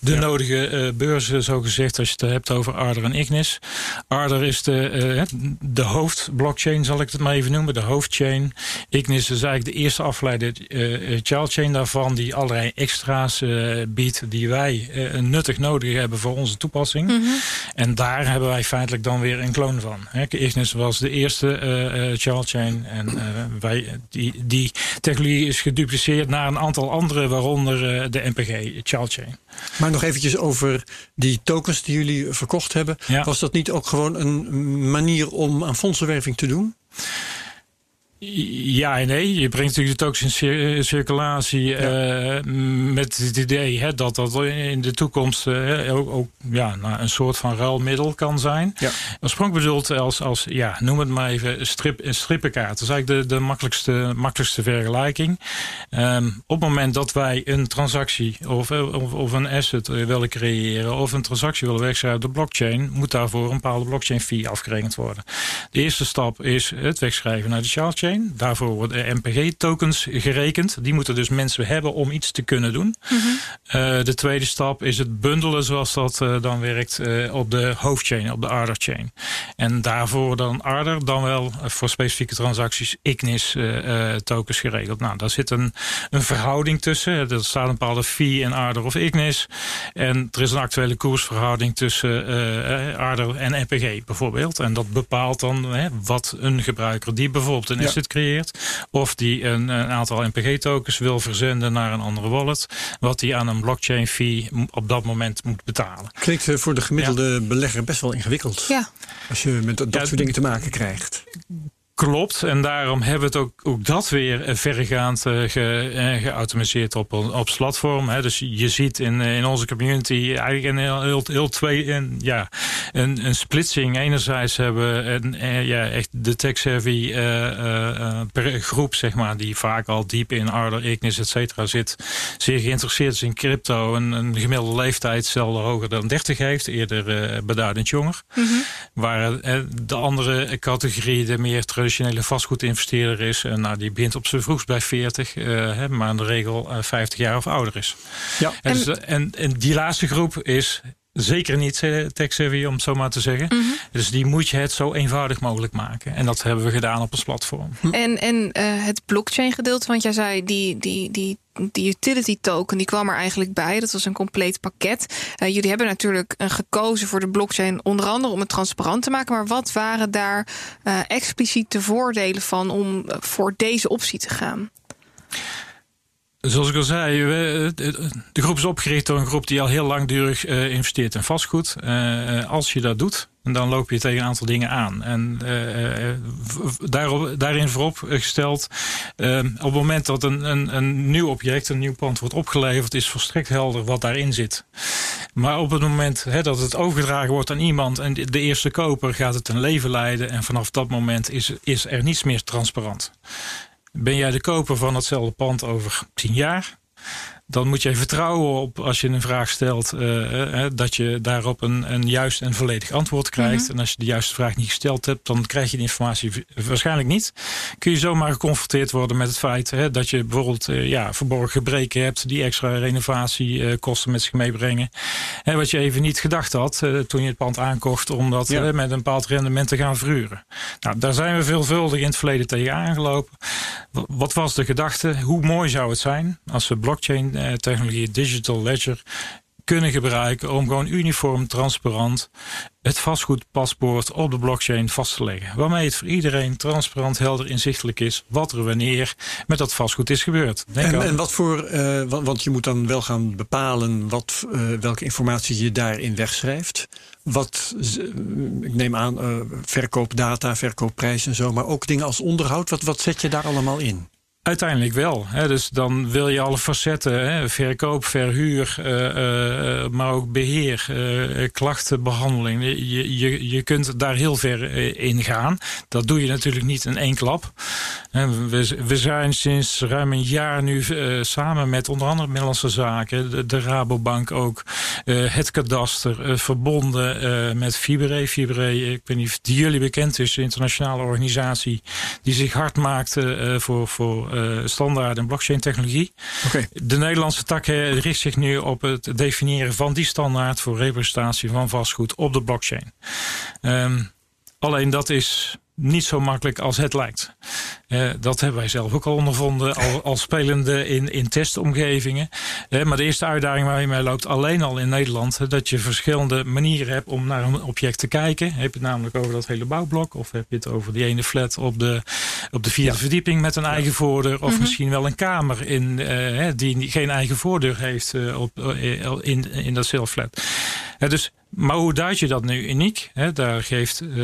S3: de ja. nodige beurzen, zo gezegd, als je het hebt over Ardor en Ignis. Ardor is de, de hoofdblockchain, zal ik het maar even noemen, de hoofdchain. Ignis is eigenlijk de eerste afgeleide childchain daarvan, die allerlei extra's biedt, die wij nuttig nodig hebben voor onze toepassing. Mm -hmm. En daar hebben wij feitelijk dan weer een kloon van. Ignis was de eerste uh, uh, child chain. En uh, wij, die, die technologie is gedupliceerd naar een aantal andere, waaronder de NPG child chain.
S1: Maar nog eventjes over die tokens die jullie verkocht hebben. Ja. Was dat niet ook gewoon een manier om aan fondsenwerving te doen?
S3: Ja en nee. Je brengt natuurlijk de tokens in circulatie uh, met het idee hè, dat dat in de toekomst uh, ook, ook ja, nou, een soort van ruilmiddel kan zijn. Ja. Oorspronkelijk bedoeld als, als ja, noem het maar even, strip, strippenkaart. Dat is eigenlijk de, de makkelijkste, makkelijkste vergelijking. Um, op het moment dat wij een transactie of, of, of een asset willen creëren of een transactie willen wegschrijven op de blockchain, moet daarvoor een bepaalde blockchain fee afgerekend worden. De eerste stap is het wegschrijven naar de shardchain. Daarvoor worden MPG-tokens gerekend. Die moeten dus mensen hebben om iets te kunnen doen. Mhm. Eh, de tweede stap is het bundelen, zoals dat uh, dan werkt, uh, op de hoofdchain, op de Arder chain. En daarvoor dan Arder, dan wel voor specifieke transacties Ignis tokens geregeld. Nou, daar zit een, een verhouding tussen. Er staat een bepaalde fee in Arder of Ignis. En er is een actuele koersverhouding tussen Arder en MPG bijvoorbeeld. En dat bepaalt dan wat een gebruiker die bijvoorbeeld een asset creëert. Of die een, een aantal NPG-tokens wil verzenden naar een andere wallet. Wat die aan een blockchain fee op dat moment moet betalen.
S1: Klinkt eh, voor de gemiddelde belegger best wel ingewikkeld. Ja. Als je met dat, dat soort dingen te maken krijgt.
S3: Klopt, en daarom hebben we het ook, ook dat weer eh, verregaand uh, ge, uh, geautomatiseerd op, op platform. Hè. Dus je ziet in, in onze community eigenlijk een heel, heel, heel twee, een, ja, een, een splitsing. Enerzijds hebben een, ja, echt de tech-savvy groep, zeg maar, die vaak al diep in Arder, Ignis, et cetera zit, zeer geïnteresseerd is in crypto. Een, een gemiddelde leeftijd zelden hoger dan 30 heeft, eerder beduidend jonger. Mm -hmm. Waar de andere categorie, de meer terug traditionele vastgoedinvesteerder is. En nou, die begint op zijn vroegst bij 40, uh, hè, maar in de regel uh, 50 jaar of ouder is. Ja. En, dus, en, en die laatste groep is zeker niet tech-savvy, om het zo maar te zeggen. Mm -hmm. Dus die moet je het zo eenvoudig mogelijk maken. En dat hebben we gedaan op ons platform.
S2: En, en uh, het blockchain gedeelte, want jij zei die, die, die die utility token die kwam er eigenlijk bij. Dat was een compleet pakket. Uh, jullie hebben natuurlijk uh, gekozen voor de blockchain onder andere om het transparant te maken. Maar wat waren daar uh, expliciet de voordelen van om voor deze optie te gaan?
S3: Zoals ik al zei, de groep is opgericht door een groep die al heel langdurig investeert in vastgoed. als je dat doet, en dan loop je tegen een aantal dingen aan. En uh, daarop, daarin vooropgesteld, uh, op het moment dat een, een, een nieuw object, een nieuw pand wordt opgeleverd, is volstrekt helder wat daarin zit. Maar op het moment dat het overgedragen wordt aan iemand en de eerste koper gaat het een leven leiden. En vanaf dat moment is, is er niets meer transparant. Ben jij de koper van hetzelfde pand over tien jaar? Dan moet je vertrouwen op als je een vraag stelt, uh, dat je daarop een, een juist en volledig antwoord krijgt. Mhm. En als je de juiste vraag niet gesteld hebt, dan krijg je die informatie waarschijnlijk niet. Kun je zomaar geconfronteerd worden met het feit hè, dat je bijvoorbeeld uh, ja, verborgen gebreken hebt die extra renovatiekosten met zich meebrengen. En wat je even niet gedacht had toen je het pand aankocht om dat met een bepaald rendement te gaan verhuren. Nou, daar zijn we veelvuldig in het verleden tegen aangelopen. Wat was de gedachte? Hoe mooi zou het zijn als we blockchain eh, technologie, digital ledger, kunnen gebruiken om gewoon uniform, transparant het vastgoedpaspoort op de blockchain vast te leggen. Waarmee het voor iedereen transparant, helder, inzichtelijk is wat er wanneer met dat vastgoed is gebeurd.
S1: En, en, wat voor, uh, want je moet dan wel gaan bepalen wat, uh, welke informatie je daarin wegschrijft. Wat, ik neem aan, uh, verkoopdata, verkoopprijs en zo, maar ook dingen als onderhoud. Wat, wat zet je daar allemaal in?
S3: Uiteindelijk wel. Hè. Dus dan wil je alle facetten, hè. verkoop, verhuur, uh, uh, maar ook beheer, klachtenbehandeling. Je, je, je kunt daar heel ver in gaan. Dat doe je natuurlijk niet in één klap. We, we zijn sinds ruim een jaar nu samen met onder andere Middellandse Zaken, de, de Rabobank ook, het kadaster, verbonden met Fibre. Fibre, ik weet niet of die jullie bekend is, een internationale organisatie die zich hard maakt voor, voor standaard en blockchain technologie. Okay. De Nederlandse tak richt zich nu op het definiëren van die standaard voor representatie van vastgoed op de blockchain. Um, alleen dat is niet zo makkelijk als het lijkt. Uh, dat hebben wij zelf ook al ondervonden, al, al spelende in, in testomgevingen. Uh, maar de eerste uitdaging waar je mee loopt, alleen al in Nederland, dat je verschillende manieren hebt om naar een object te kijken. Heb je het namelijk over dat hele bouwblok, of heb je het over die ene flat op de, op de vierde ja. verdieping met een eigen voordeur, of -hmm. misschien wel een kamer in, die geen eigen voordeur heeft op, in, in dat flat. dus Maar hoe duid je dat nu uniek? He, daar geeft uh,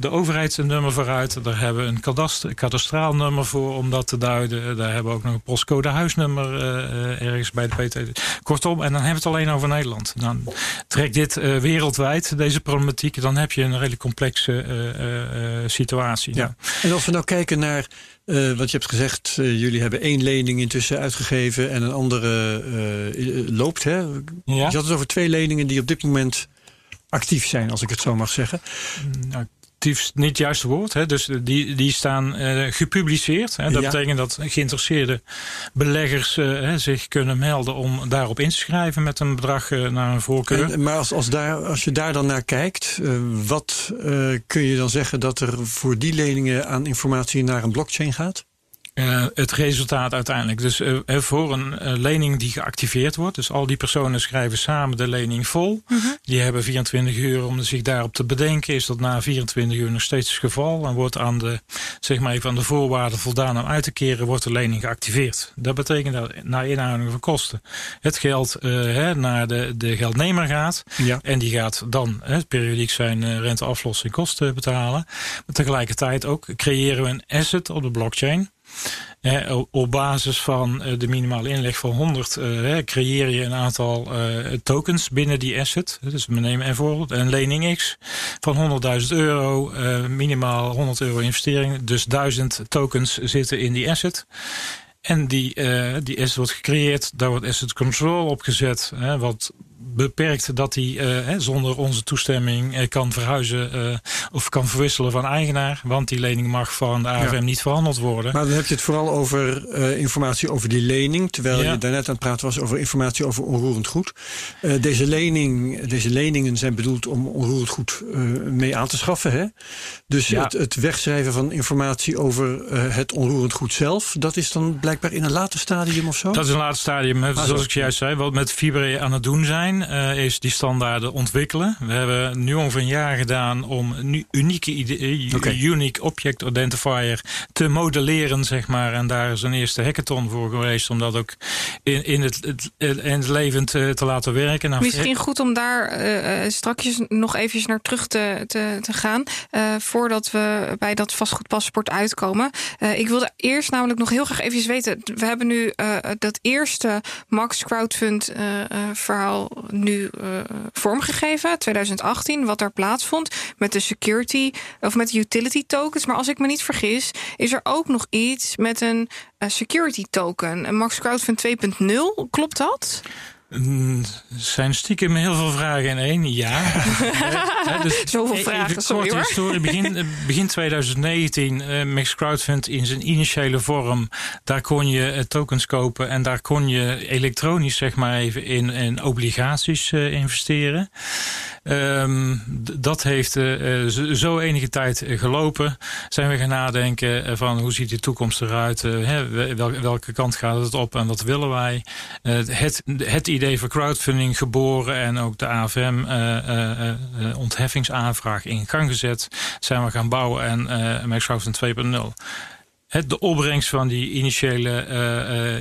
S3: de overheid een nummer voor uit. Daar hebben we een kadaster, kadastraal nummer voor om dat te duiden. Daar hebben we ook nog een postcode huisnummer uh, ergens bij de PT. Kortom, en dan hebben we het alleen over Nederland. Dan trek dit uh, wereldwijd, deze problematiek. Dan heb je een redelijk complexe situatie.
S1: Ja. En als we nou kijken naar uh, wat je hebt gezegd, uh, jullie hebben één lening intussen uitgegeven en een andere uh, loopt. Hè? Ja. Je had het over twee leningen die op dit moment actief zijn, als ik het zo mag zeggen.
S3: Nou, actief niet het juiste woord. Hè? Dus die, die staan uh, gepubliceerd. Hè? Dat ja. betekent dat geïnteresseerde beleggers uh, zich kunnen melden om daarop in te schrijven met een bedrag uh, naar een voorkeur.
S1: En, maar als, als, daar, als je daar dan naar kijkt, wat kun je dan zeggen dat er voor die leningen aan informatie naar een blockchain gaat?
S3: Uh, het resultaat uiteindelijk. Dus uh, voor een uh, lening die geactiveerd wordt, dus al die personen schrijven samen de lening vol. -huh. Die hebben 24 uur om zich daarop te bedenken. Is dat na 24 uur nog steeds het geval? En wordt aan de, zeg maar even aan de voorwaarden voldaan om uit te keren, wordt de lening geactiveerd. Dat betekent dat naar inhouding van kosten het geld hè, naar de, de geldnemer gaat. Ja. En die gaat dan hè, periodiek zijn renteaflossing kosten betalen. Maar tegelijkertijd ook creëren we een asset op de blockchain. Eh, op basis van uh, de minimale inleg van 100 uh, creëer je een aantal tokens binnen die asset. Dus we nemen bijvoorbeeld een lening X van 100.000 euro, minimaal 100 euro investering. Dus 1000 tokens zitten in die asset. En die, die asset wordt gecreëerd, daar wordt asset control opgezet, wat beperkt dat hij uh, zonder onze toestemming uh, kan verhuizen uh, of kan verwisselen van eigenaar. Want die lening mag van de AFM ja. niet verhandeld worden.
S1: Maar dan heb je het vooral over informatie over die lening. Terwijl ja. je daarnet aan het praten was over informatie over onroerend goed. deze, lening, deze leningen zijn bedoeld om onroerend goed mee aan te schaffen. Hè? Dus ja. het, het, wegschrijven van informatie over het onroerend goed zelf. Dat is dan blijkbaar in een later stadium of zo?
S3: Dat is een later stadium. Ah, zoals ik juist zei, wat met Fibre aan het doen zijn uh, is die standaarden ontwikkelen. We hebben nu ongeveer een jaar gedaan om een unieke okay. unique object identifier te modelleren, zeg maar. En daar is een eerste hackathon voor geweest om dat ook in, in, het, het, in het leven te, te laten werken.
S2: Nou, Misschien goed om daar uh, strakjes nog eventjes naar terug te, te, te gaan. Uh, voordat we bij dat vastgoedpaspoort uitkomen. ik wilde eerst namelijk nog heel graag even weten. We hebben nu dat eerste Max Crowdfund verhaal nu uh, vormgegeven, 2018, wat er plaatsvond met de security of met utility tokens. Maar als ik me niet vergis, is er ook nog iets met een uh, security token, een Max Crowdfund 2.0. Klopt dat?
S3: Mm, zijn stiekem heel veel vragen in één. Ja.
S2: Dus Zoveel vragen, sorry hoor.
S3: Historie. Begin, begin 2019, uh, Max Crowdfund in zijn initiële vorm. Daar kon je uh, tokens kopen en daar kon je elektronisch zeg maar even in, in obligaties uh, investeren. Um, dat heeft zo enige tijd gelopen. Zijn we gaan nadenken van hoe ziet de toekomst eruit? Hè, welke, welke kant gaat het op en wat willen wij? het, het idee voor crowdfunding geboren en ook de AFM uh, uh, ontheffingsaanvraag in gang gezet. Zijn we gaan bouwen en uh, Max Crowdfund 2.0. Het, de opbrengst van die initiële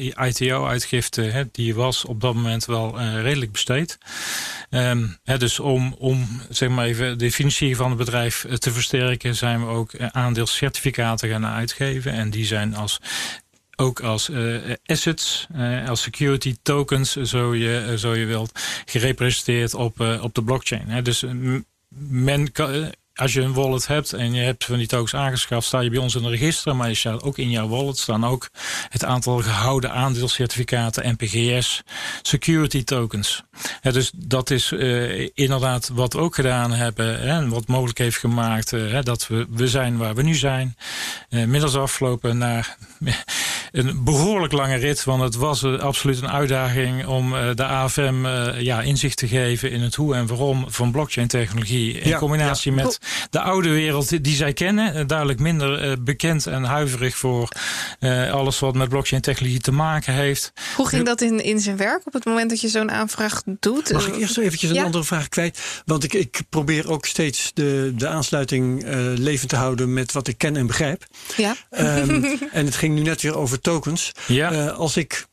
S3: uh, ITO-uitgifte, die was op dat moment wel redelijk besteed. Um, dus om, om zeg maar even de financiering van het bedrijf te versterken, zijn we ook aandeelcertificaten gaan uitgeven. En die zijn als ook als uh, assets, uh, als security tokens, zo je, zo je wilt, gerepresenteerd op, op de blockchain. Hè. Dus men kan, als je een wallet hebt en je hebt van die tokens aangeschaft, sta je bij ons in een register. Maar je staat ook in jouw wallet staan ook het aantal gehouden aandeelcertificaten, NPGS, security tokens. Ja, dus dat is uh, inderdaad wat we ook gedaan hebben. Hè, en wat mogelijk heeft gemaakt uh, dat we, we zijn waar we nu zijn. Uh, middels afgelopen naar een behoorlijk lange rit. Want het was absoluut een uitdaging om de AFM ja, inzicht te geven in het hoe en waarom van blockchain technologie. In ja, combinatie ja. met de oude wereld die zij kennen. Duidelijk minder bekend en huiverig voor alles wat met blockchain technologie te maken heeft.
S2: Hoe ging dat in, in zijn werk op het moment dat je zo'n aanvraag doet?
S1: Mag ik eerst eventjes een ja? andere vraag kwijt? Want ik, ik probeer ook steeds de, de aansluiting uh, levend te houden met wat ik ken en begrijp.
S2: Ja.
S1: Um, en het ging nu net weer over tokens.
S3: Ja.
S1: Uh, als ik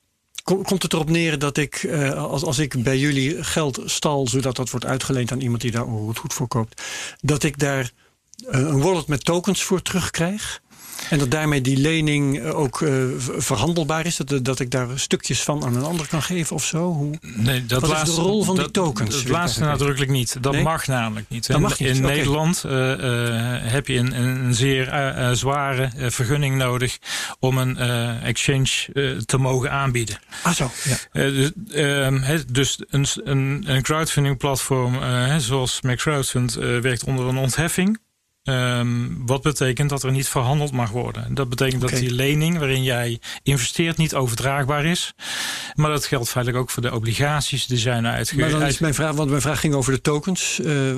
S1: komt het erop neer dat ik, als, als ik bij jullie geld stal, zodat dat wordt uitgeleend aan iemand die daar het goed voor koopt, dat ik daar een wallet met tokens voor terugkrijg? En dat daarmee die lening eh, ook uh, verhandelbaar is? Dat, dat ik daar stukjes van aan een ander kan geven of zo? Hoe,
S3: nee, dat
S1: wat
S3: laatste,
S1: is de rol van
S3: dat,
S1: die tokens?
S3: Dat laatste nadrukkelijk niet. Dat
S1: nee?
S3: mag namelijk niet.
S1: Dat
S3: in,
S1: mag niet.
S3: in
S1: Okay.
S3: Nederland uh, heb je een, een zeer zware vergunning nodig om een exchange te mogen aanbieden.
S1: Ah zo, ja.
S3: dus, dus een, een, een crowdfunding platform zoals McCrowdfund werkt onder een ontheffing. Um, wat betekent dat er niet verhandeld mag worden. Dat betekent okay. dat die lening waarin jij investeert niet overdraagbaar is. Maar dat geldt feitelijk ook voor de obligaties die zijn uitgegeven.
S1: Maar dan is mijn vraag, want mijn vraag ging over de tokens. Uh,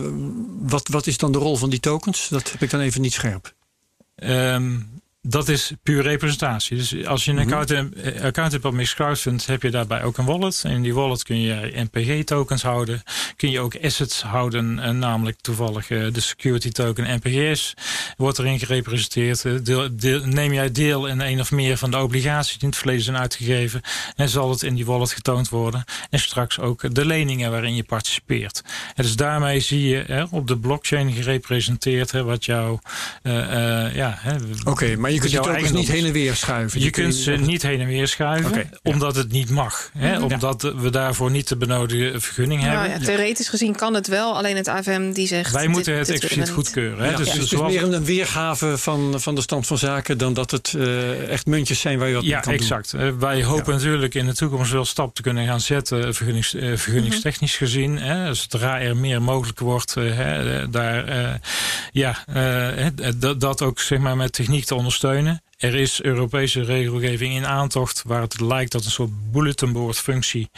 S1: wat, wat is dan de rol van die tokens? Dat heb ik dan even niet scherp.
S3: Um, dat is puur representatie. Dus als je een account, mm -hmm. account hebt op Mixcrowdfund, heb je daarbij ook een wallet. En in die wallet kun je NPG-tokens houden. Kun je ook assets houden, en namelijk toevallig de security token NPG's. Wordt erin gerepresenteerd. Deel, deel, neem jij deel in een of meer van de obligaties die in het verleden zijn uitgegeven. En zal het in die wallet getoond worden. En straks ook de leningen waarin je participeert. En dus daarmee zie je hè, op de blockchain gerepresenteerd hè, wat jouw... Uh, uh, ja,
S1: Oké, okay, maar je kunt die tokens niet heen en weer schuiven.
S3: Je kunt ze niet heen en weer schuiven,
S1: okay, ja.
S3: omdat het niet mag. Hè? Omdat we daarvoor niet de benodigde vergunning
S2: nou,
S3: hebben.
S2: Ja, theoretisch gezien kan het wel, alleen het AFM die zegt...
S3: Wij moeten het expliciet goedkeuren. Hè?
S1: Ja,
S3: dus,
S1: dus het is meer een weergave van, van de stand van zaken... dan dat het uh, echt muntjes zijn waar je wat
S3: ja,
S1: mee kan
S3: exact.
S1: doen.
S3: Uh, wij hopen natuurlijk in de toekomst wel stap te kunnen gaan zetten... vergunnings, uh, vergunningstechnisch
S2: Mhm.
S3: gezien. Hè? Zodra er meer mogelijk wordt, hè, daar, ja, dat, dat ook zeg maar, met techniek te ondersteunen. Er is Europese regelgeving in aantocht waar het lijkt dat een soort bulletinboard functie,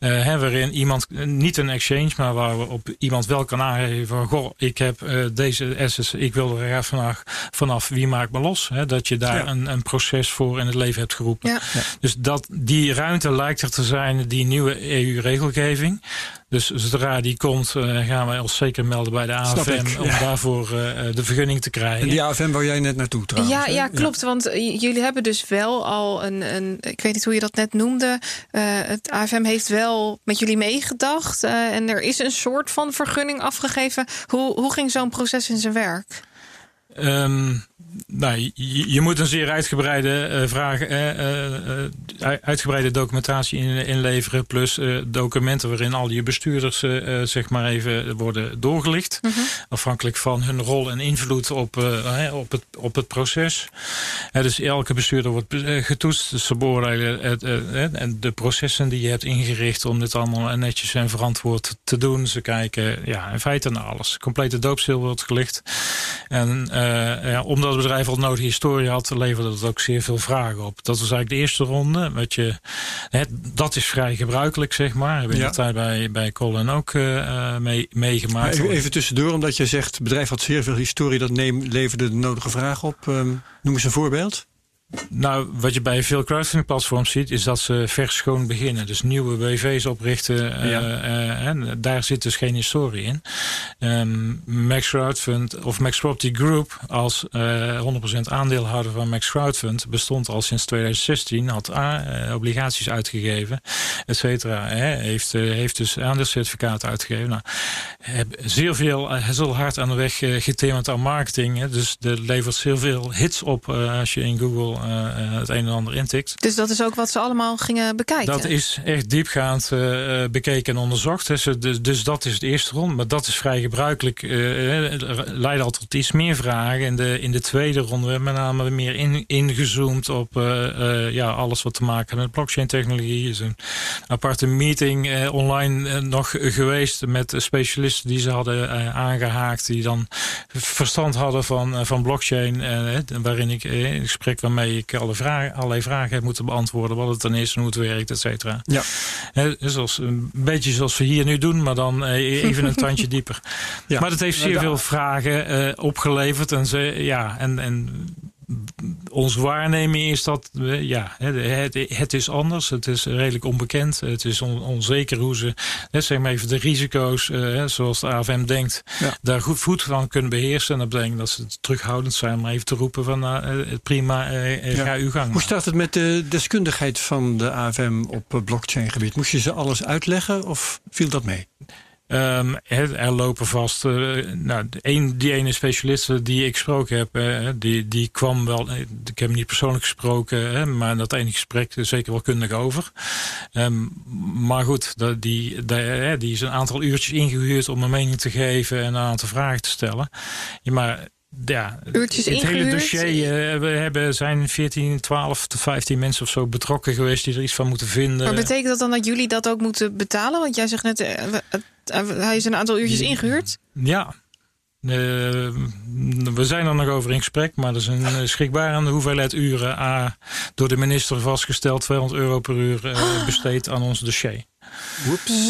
S3: uh, hè, waarin iemand, niet een exchange, maar waar we op iemand wel kan aangeven van, goh, ik heb uh, deze assets, ik wil er graag vanaf, vanaf wie maakt me los? Hè, dat je daar ja. een, een proces voor in het leven hebt geroepen.
S2: Ja.
S1: Ja.
S3: Dus dat, die ruimte lijkt er te zijn, die nieuwe EU-regelgeving. Dus zodra die komt, uh, gaan wij ons zeker melden bij de AFM om daarvoor de vergunning te krijgen.
S1: En die AFM waar jij net naartoe trouwens.
S2: Ja, ja klopt. Want jullie hebben dus wel al een, een, ik weet niet hoe je dat net noemde. Uh, het AFM heeft wel met jullie meegedacht. Uh, en er is een soort van vergunning afgegeven. Hoe, hoe ging zo'n proces in zijn werk?
S3: Um, nou, je, je, moet een zeer uitgebreide uh, vraag, uh, uitgebreide documentatie in, inleveren, plus documenten waarin al je bestuurders zeg maar even worden doorgelicht,
S2: Mhm.
S3: -huh. afhankelijk van hun rol en invloed op, op, het, op het proces. dus elke bestuurder wordt getoetst, dus ze beoordelen en de processen die je hebt ingericht om dit allemaal netjes en verantwoord te doen. Ze kijken ja, in feite naar alles. Complete doopstil wordt gelicht. En ja, omdat het bedrijf al nodige historie had, leverde dat ook zeer veel vragen op. Dat was eigenlijk de eerste ronde. Wat je, het, dat is vrij gebruikelijk, zeg maar. Hebben we
S1: Ja.
S3: tijd bij, bij Colin ook uh, mee, meegemaakt.
S1: Even, even tussendoor, omdat je zegt, het bedrijf had zeer veel historie, dat neem, leverde de nodige vragen op. Um, noem eens een voorbeeld.
S3: Nou, wat je bij veel crowdfunding platforms ziet, is dat ze vers schoon beginnen. Dus nieuwe BV's oprichten.
S1: Ja.
S3: Uh, en daar zit dus geen historie in. Um, Max Crowdfund of Max Property Group als uh, 100% aandeelhouder van Max Crowdfund bestond al sinds 2016, had uh, obligaties uitgegeven, et cetera. Heeft, heeft dus aandeelcertificaten uitgegeven. Nou, heb zeer veel, heel hard aan de weg getimmerd aan marketing. Hè. Dus er levert zeer veel hits op als je in Google het een en ander intikt.
S2: Dus dat is ook wat ze allemaal gingen bekijken?
S3: Dat is echt diepgaand uh, bekeken en onderzocht. Dus, dus, dus, dat is het eerste ronde. Maar dat is vrij gebruikelijk. Leidt al tot iets meer vragen. In de, in de tweede ronde hebben we met name meer in, ingezoomd op ja, alles wat te maken met blockchain technologie. Er is een aparte meeting online nog geweest met specialisten die ze hadden aangehaakt. Die dan verstand hadden van, van blockchain. waarin ik in gesprek waarmee ik alle vragen, allerlei vragen heb moeten beantwoorden. Wat het dan is en hoe het werkt, et cetera.
S1: Ja.
S3: Dus een beetje zoals we hier nu doen, maar dan even een tandje dieper.
S1: Ja.
S3: Maar dat heeft zeer veel vragen uh, opgeleverd. En, ze, ja, en, en onze waarneming is dat ja, het, het, is anders. Het is redelijk onbekend. Het is onzeker hoe ze, zeg maar even de risico's, zoals de AFM denkt, daar goed, goed van kunnen beheersen. En dat betekent dat ze terughoudend zijn om even te roepen van nou, prima, ga uw gang.
S1: Hoe staat het met de deskundigheid van de AFM op blockchain gebied? Moest je ze alles uitleggen of viel dat mee?
S3: Um, er lopen vast. Uh, nou, die ene specialist die ik gesproken heb, uh, die, die kwam wel. Ik heb hem niet persoonlijk gesproken, maar dat ene gesprek zeker wel kundig over. Um, maar goed, die, die is een aantal uurtjes ingehuurd om een mening te geven en een aantal vragen te stellen. Ja, maar ja,
S2: Uurtjes
S3: het hele dossier. Uh, we hebben, zijn 14, 12 tot 15 mensen of zo betrokken geweest die er iets van moeten vinden.
S2: Maar betekent dat dan dat jullie dat ook moeten betalen? Want jij zegt net, hij is een aantal uurtjes ingehuurd?
S3: Ja. We zijn er nog over in gesprek, maar dat is een schrikbarende hoeveelheid uren. A, door de minister vastgesteld 200 euro per uur uh, besteed aan ons dossier.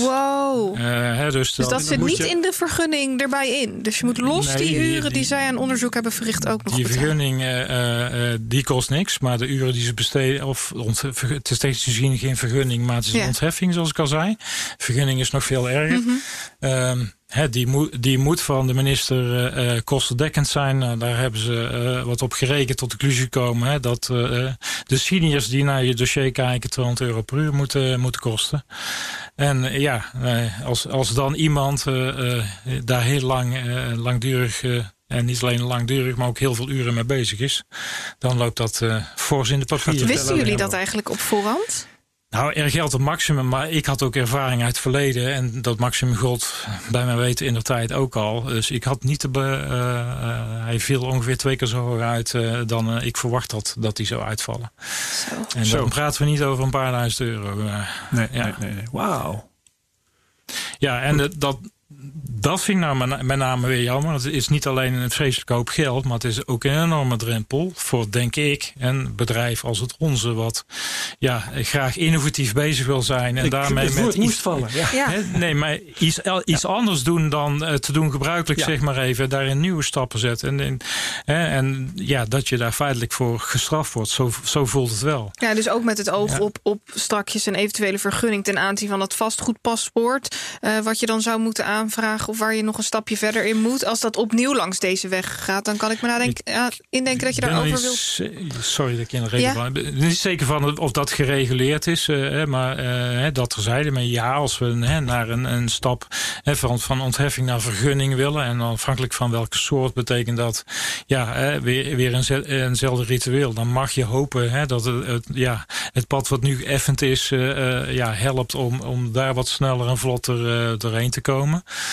S2: Wow.
S3: Uh, dus,
S2: dus, dat zit niet in de vergunning erbij in. Dus je moet los die uren die, zij aan onderzoek hebben verricht ook nog
S3: Die vergunning uh, uh, die kost niks. Maar de uren die ze besteden... Of het is steeds gezien geen vergunning, maar het is een ontheffing zoals ik al zei. Vergunning is nog veel erger. Mm -hmm die, moet, die moet van de minister uh, kostendekkend zijn. Nou, daar hebben ze uh, wat op gerekend tot de conclusie gekomen. Hè, dat uh, de seniors die naar je dossier kijken 200 euro per uur moeten, moeten kosten. En ja, als, als dan iemand daar heel lang, langdurig... en niet alleen langdurig, maar ook heel veel uren mee bezig is. Dan loopt dat voor in de papieren.
S2: Wisten jullie dat eigenlijk op voorhand?
S3: Nou, er geldt een maximum, maar ik had ook ervaring uit het verleden. En dat maximum gold bij mijn weten in de tijd ook al. Dus ik had niet te. Be, uh, hij viel ongeveer twee keer zo hoog uit uh, dan ik verwacht had dat hij zou uitvallen. Zo. En dan praten we niet over een paar duizend euro.
S1: nee, ja. nee, nee, nee. Wauw.
S3: Ja, en dat, dat vind ik nou met name weer jammer. Het is niet alleen een vreselijk hoop geld, maar het is ook een enorme drempel voor, denk ik, een bedrijf als het onze, wat ja, graag innovatief bezig wil zijn. En
S1: ik,
S3: daarmee
S1: het met moest vallen. Ja.
S3: Hè, nee, maar iets, iets anders doen dan uh, te doen gebruikelijk, zeg maar even, daarin nieuwe stappen zetten. En, en, en, ja, dat je daar feitelijk voor gestraft wordt. Zo, zo voelt het wel.
S2: Ja, dus ook met het oog op, op strakjes een eventuele vergunning ten aanzien van dat vastgoedpaspoort, uh, wat je dan zou moeten aanvragen of waar je nog een stapje verder in moet. Als dat opnieuw langs deze weg gaat, dan kan ik me nadenken, ja, indenken dat je daarover wilt.
S3: Sorry dat ik in de reden ja? Niet zeker van of dat gereguleerd is, uh, maar uh, dat terzijde. Maar ja, als we naar een, een stap van, van ontheffing naar vergunning willen, en afhankelijk van welke soort betekent dat ja, weer, weer een, eenzelfde ritueel, dan mag je hopen dat het, het, ja, het pad wat nu effend is, ja, helpt om, om daar wat sneller en vlotter doorheen te komen.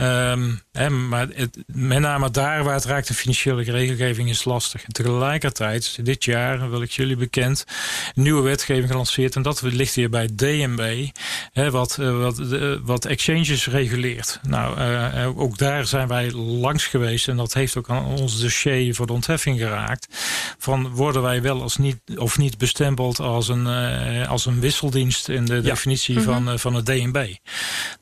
S3: Um, hè, maar het, met name daar waar het raakt de financiële regelgeving is lastig. En tegelijkertijd, dit jaar, wil ik jullie bekend, nieuwe wetgeving gelanceerd. En dat ligt hier bij DNB, hè, wat, eh, wat, wat exchanges reguleert. Nou, uh, ook daar zijn wij langs geweest. En dat heeft ook aan ons dossier voor de ontheffing geraakt. Van worden wij wel als niet, of niet bestempeld als een, uh, als een wisseldienst in de definitie mm -hmm. van, van het DNB.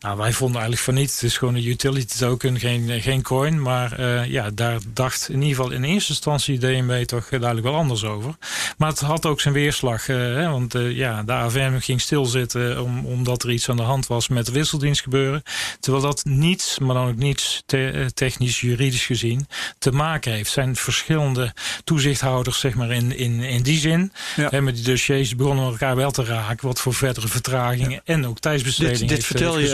S3: Nou, wij vonden eigenlijk van niet. Het is gewoon een utility token, geen, geen coin. Maar uh, ja, daar dacht in ieder geval in eerste instantie DNB toch duidelijk wel anders over. Maar het had ook zijn weerslag. Uh, hè, want uh, ja, de AVM ging stilzitten om, omdat er iets aan de hand was met wisseldienst gebeuren. Terwijl dat niets, maar dan ook niets te, technisch, juridisch gezien, te maken heeft. zijn verschillende toezichthouders, zeg maar, in, in, in die zin. Ja. Hè, met die dossiers begonnen elkaar wel te raken. Wat voor verdere vertragingen ja. en ook tijdsbesteding
S1: dit, dit vertel je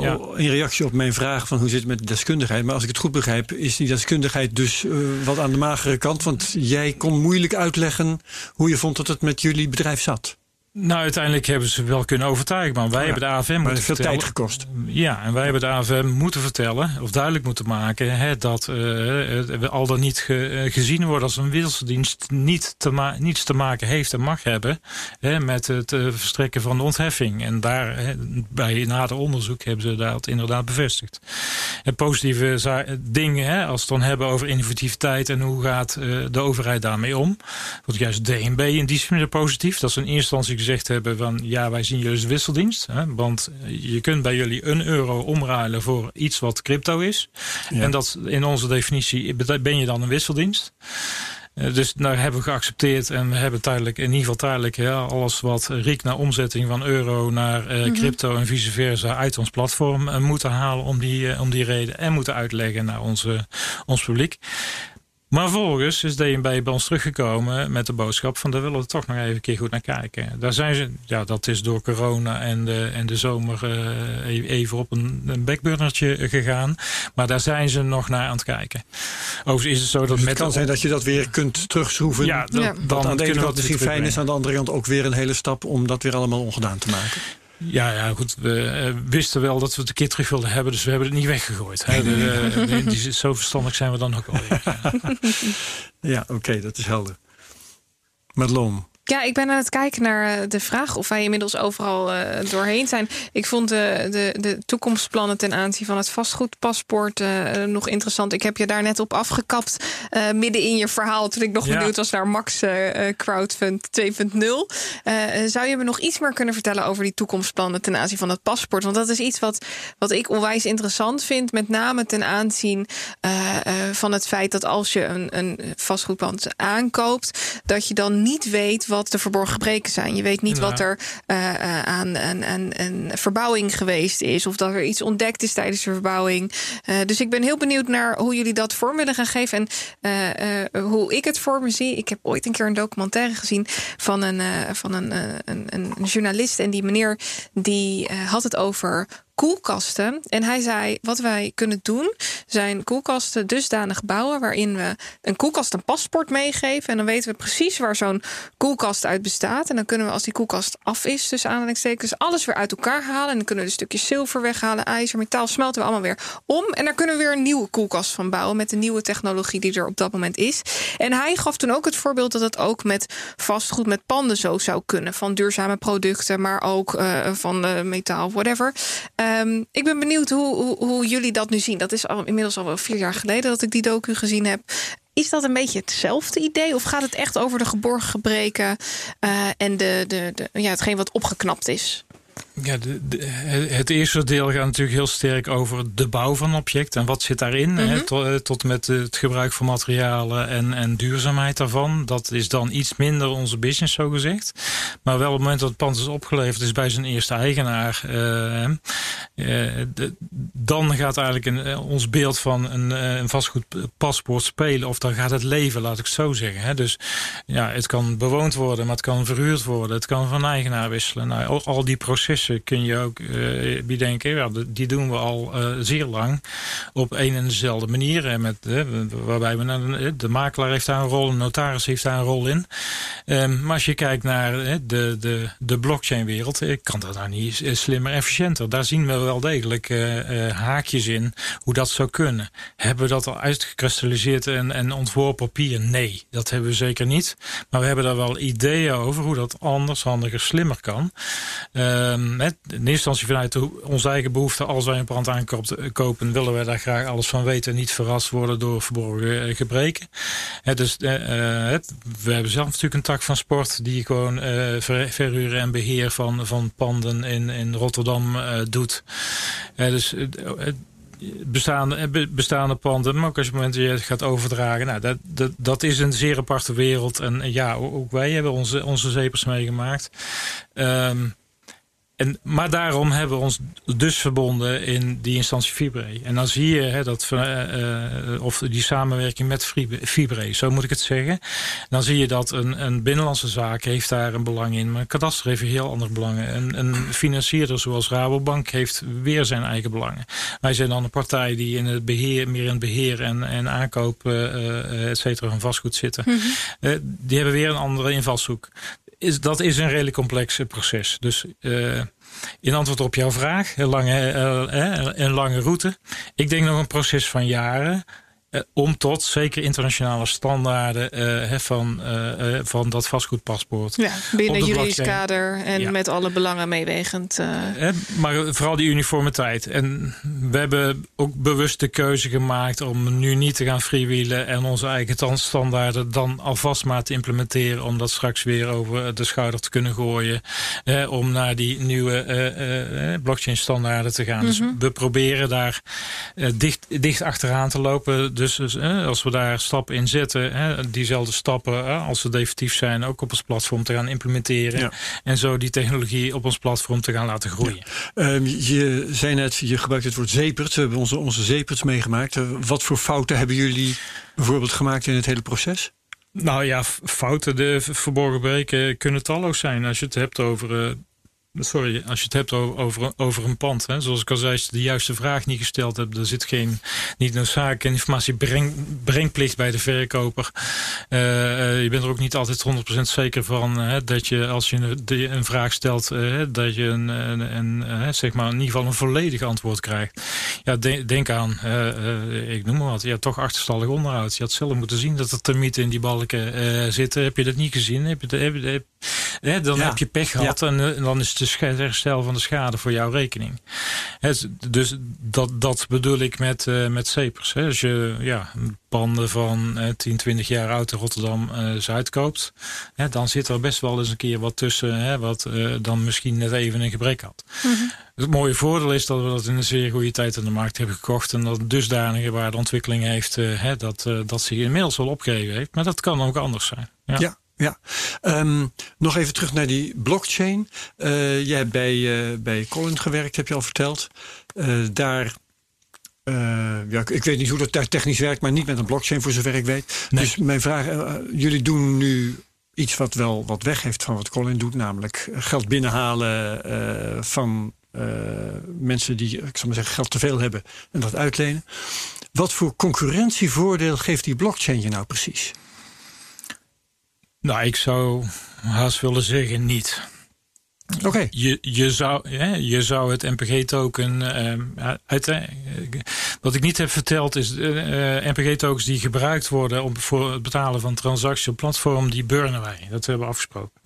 S1: ja. in reactie op mijn vraag van hoe zit het met de deskundigheid. Maar als ik het goed begrijp, is die deskundigheid dus uh, wat aan de magere kant. Want jij kon moeilijk uitleggen hoe je vond dat het met jullie bedrijf zat.
S3: Nou, uiteindelijk hebben ze wel kunnen overtuigen. Maar wij ja, hebben de AFM moeten
S1: veel
S3: vertellen.
S1: tijd gekost.
S3: Ja, en wij hebben de AFM moeten vertellen, of duidelijk moeten maken, hè, dat uh, we al dan niet ge, gezien worden als een wisseldienst niet te niets te maken heeft en mag hebben hè, met het uh, verstrekken van de ontheffing. En daar, hè, bij nader onderzoek, hebben ze dat inderdaad bevestigd. En positieve dingen, hè, als we het dan hebben over innovativiteit en hoe gaat de overheid daarmee om. Want juist DNB in die zin positief. Dat is in eerste instantie gezegd hebben van ja, wij zien jullie als wisseldienst. Hè, want je kunt bij jullie een euro omruilen voor iets wat crypto is. Ja. En dat in onze definitie ben je dan een wisseldienst. dus daar hebben we geaccepteerd en we hebben tijdelijk, in ieder geval tijdelijk, ja, alles wat riekt naar omzetting van euro naar mhm. crypto en vice versa uit ons platform moeten halen om die, om die reden en moeten uitleggen naar onze, ons publiek. Maar vervolgens is DNB bij ons teruggekomen met de boodschap van daar willen we toch nog even een keer goed naar kijken. Daar zijn ze, ja, dat is door corona en de, en de zomer uh, even op een, een backburnertje gegaan. Maar daar zijn ze nog naar aan het kijken. Overigens is het zo dat
S1: dus
S3: met.
S1: Het kan zijn dat je dat weer kunt terugschroeven.
S3: Ja, dat, ja.
S1: dan aan de ene kant misschien fijn is, aan de andere kant ook weer een hele stap om dat weer allemaal ongedaan te maken.
S3: Ja, ja, goed. We uh, wisten wel dat we het een keer terug wilden hebben, dus we hebben het niet weggegooid. Hè. De, de, die, zo verstandig zijn we dan ook alweer.
S1: Ja, oké, dat is helder. Madelon.
S2: Ja, ik ben aan het kijken naar eh, de vraag of wij inmiddels overal uh, doorheen zijn. Ik vond de, de, de toekomstplannen ten aanzien van het vastgoedpaspoort uh, nog interessant. Ik heb je daar net op afgekapt midden in je verhaal toen ik nog benieuwd was naar Max Crowdfund 2.0. zou je me nog iets meer kunnen vertellen over die toekomstplannen ten aanzien van het paspoort? Want dat is iets wat, wat ik onwijs interessant vind, met name ten aanzien van het feit dat als je een, een vastgoedpand aankoopt, dat je dan niet weet wat de verborgen gebreken zijn. Je weet niet wat er uh, aan een verbouwing geweest is. Of dat er iets ontdekt is tijdens de verbouwing. Uh, dus ik ben heel benieuwd naar hoe jullie dat vorm willen gaan geven. En hoe ik het voor me zie. Ik heb ooit een keer een documentaire gezien van een, van een, een, een, journalist. En die meneer die had het over koelkasten. En hij zei: wat wij kunnen doen, zijn koelkasten dusdanig bouwen waarin we een koelkast een paspoort meegeven. En dan weten we precies waar zo'n koelkast uit bestaat. En dan kunnen we als die koelkast af is, dus aanhalingstekens, alles weer uit elkaar halen. En dan kunnen we de stukjes zilver weghalen, ijzer, metaal, smelten we allemaal weer om. En daar kunnen we weer een nieuwe koelkast van bouwen met de nieuwe technologie die er op dat moment is. En hij gaf toen ook het voorbeeld dat het ook met vastgoed, met panden zo zou kunnen. Van duurzame producten, maar ook uh, van uh, metaal, whatever. Um, ik ben benieuwd hoe, hoe, hoe, jullie dat nu zien. Dat is al, inmiddels al wel vier jaar geleden dat ik die docu gezien heb. Is dat een beetje hetzelfde idee? Of gaat het echt over de geborgen gebreken uh, en de, de, de, ja, hetgeen wat opgeknapt is?
S3: Ja, de, het eerste deel gaat natuurlijk heel sterk over de bouw van een object en wat zit daarin. Mm tot, eh, tot, met het gebruik van materialen en, en duurzaamheid daarvan. Dat is dan iets minder onze business, zo gezegd. Maar wel op het moment dat het pand is opgeleverd, is bij zijn eerste eigenaar. Uh, uh, de, dan gaat eigenlijk een, ons beeld van een, een vastgoedpaspoort spelen. Of dan gaat het leven, laat ik het zo zeggen. Dus ja, het kan bewoond worden, maar het kan verhuurd worden. Het kan van eigenaar wisselen. Nou, al, al die processen kun je ook uh, bedenken. Ja, die doen we al uh, zeer lang op een en dezelfde manier. Met, waarbij we naar de, makelaar heeft daar een rol, de notaris heeft daar een rol in. Um, maar als je kijkt naar de, de, de blockchain-wereld, kan dat nou niet slimmer, efficiënter. Daar zien we wel degelijk haakjes in hoe dat zou kunnen. Hebben we dat al uitgekristalliseerd en, en ontworpen papier? Nee, dat hebben we zeker niet. Maar we hebben daar wel ideeën over hoe dat anders, handiger, slimmer kan. Um, in eerste instantie vanuit onze eigen behoefte, als wij een brand aankopen, willen wij daar graag alles van weten en niet verrast worden door verborgen eh, gebreken. dus uh, we hebben zelf natuurlijk een tak van sport die gewoon uh, verhuren en beheer van, van panden in, in Rotterdam doet. dus bestaande, bestaande panden, maar ook als je het gaat overdragen. Nou, dat, dat, is een zeer aparte wereld. En ja, ook wij hebben onze, onze zepers meegemaakt. Um, en, maar daarom hebben we ons dus verbonden in die instantie Fibre. En dan zie je hè, dat, uh, of die samenwerking met Fibre, zo moet ik het zeggen. Dan zie je dat een, een binnenlandse zaak heeft daar een belang in. Maar een kadaster heeft heel andere belangen. Een, een financierder zoals Rabobank heeft weer zijn eigen belangen. Wij zijn dan een partij die in het beheer, meer in het beheer en, en aankoop, uh, et cetera, van vastgoed zitten. Mm -hmm. die hebben weer een andere invalshoek is, dat is een redelijk complex proces. Dus uh, in antwoord op jouw vraag, een lange, uh, een lange route. Ik denk nog een proces van jaren. Uh, om tot zeker internationale standaarden uh, van, uh, van dat vastgoedpaspoort.
S2: Ja, binnen juridisch kader en ja. met alle belangen meewegend.
S3: maar vooral die uniformiteit. En we hebben ook bewust de keuze gemaakt om nu niet te gaan freewheelen en onze eigen standaarden dan alvast maar te implementeren. Om dat straks weer over de schouder te kunnen gooien. om naar die nieuwe blockchain standaarden te gaan. Mm -hmm. Dus we proberen daar dicht, dicht achteraan te lopen dus dus, eh, als we daar stappen in zetten, hè, diezelfde stappen, eh, als ze definitief zijn, ook op ons platform te gaan implementeren.
S1: Ja.
S3: En zo die technologie op ons platform te gaan laten groeien.
S1: Ehm, je zei net, je gebruikt het woord zeepert. We hebben onze, onze zeeperts meegemaakt. Eh, wat voor fouten hebben jullie bijvoorbeeld gemaakt in het hele proces?
S3: Nou ja, fouten, de verborgen breken kunnen talloos zijn. Als je het hebt over. Sorry, als je het hebt over, over, een pand. Hè. Zoals ik al zei, als je de juiste vraag niet gesteld hebt, er zit geen niet noodzakelijke informatiebrengplicht bij de verkoper. Eh, eh, je bent er ook niet altijd 100% zeker van hè, dat je als je een, een vraag stelt, eh, dat je een, een, een, zeg maar in ieder geval een volledig antwoord krijgt. Ja, de- denk aan, ik noem maar wat, ja, toch achterstallig onderhoud. Je had zelf moeten zien dat er termieten in die balken zitten. Heb je dat niet gezien? Heb je, de- heb je, dan
S1: Ja.
S3: heb je pech gehad en, en dan is het de sche- herstel van de schade voor jouw rekening. Hè, dus dat, dat bedoel ik met, eh met CEPERS. Hè. Als je ja, panden van eh, 10, 20 jaar oud in Rotterdam-Zuid koopt, hè, dan zit er best wel eens een keer wat tussen, hè, wat eh, dan misschien net even een gebrek had. Het mooie voordeel is dat we dat in een zeer goede tijd aan de markt hebben gekocht. En dat het dusdanige waardeontwikkeling heeft eh, hè, dat, eh, dat zich inmiddels wel opgegeven heeft. Maar dat kan ook anders zijn. Ja.
S1: Ja, ja. Ehm, nog even terug naar die blockchain. Eh, jij hebt bij, eh, bij Colin gewerkt, heb je al verteld. Eh, daar, ja, ik- weet niet hoe dat daar technisch werkt, maar niet met een blockchain voor zover ik weet.
S3: Nee.
S1: Dus mijn vraag, jullie doen nu iets wat wel wat weg heeft van wat Colin doet, namelijk geld binnenhalen van mensen die, ik zal maar zeggen, geld te veel hebben en dat uitlenen. Wat voor concurrentievoordeel geeft die blockchain je nou precies?
S3: Nou, ik zou haast willen zeggen niet.
S1: Oké.
S3: Je, je, zou, hè, je zou het NPG-token. wat ik niet heb verteld is. eh, eh, NPG-tokens die gebruikt worden om, voor het betalen van transacties op platform. die burnen wij. Dat hebben we afgesproken.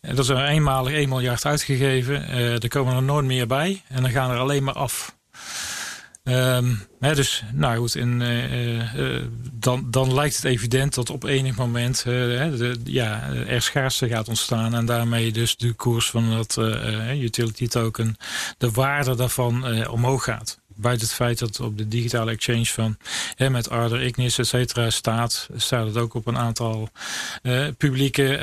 S3: En dat is er eenmalig 1 miljard uitgegeven. Eh, er komen er nooit meer bij. En dan gaan er alleen maar af. Hè, dus, nou goed, eh, eh, eh, dan, dan lijkt het evident dat op enig moment ja, er schaarste gaat ontstaan. En daarmee dus de koers van dat utility token, de waarde daarvan omhoog gaat. Buiten het feit dat op de digitale exchange van hè, met Arder, Ignis, et cetera staat, staat het ook op een aantal publieke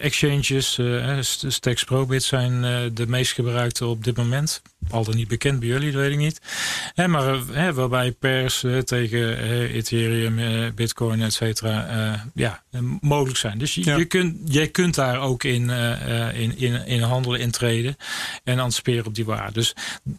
S3: exchanges. St- Stacks Probit zijn de meest gebruikte op dit moment. Al dan niet bekend bij jullie, dat weet ik niet. Maar hè, waarbij pers tegen Ethereum, eh, Bitcoin, et cetera, eh, ja, mogelijk zijn. Dus je,
S1: Ja.
S3: je kunt, jij kunt daar ook in, eh, in, in, in handelen, in treden en anticiperen op die waarde. Dus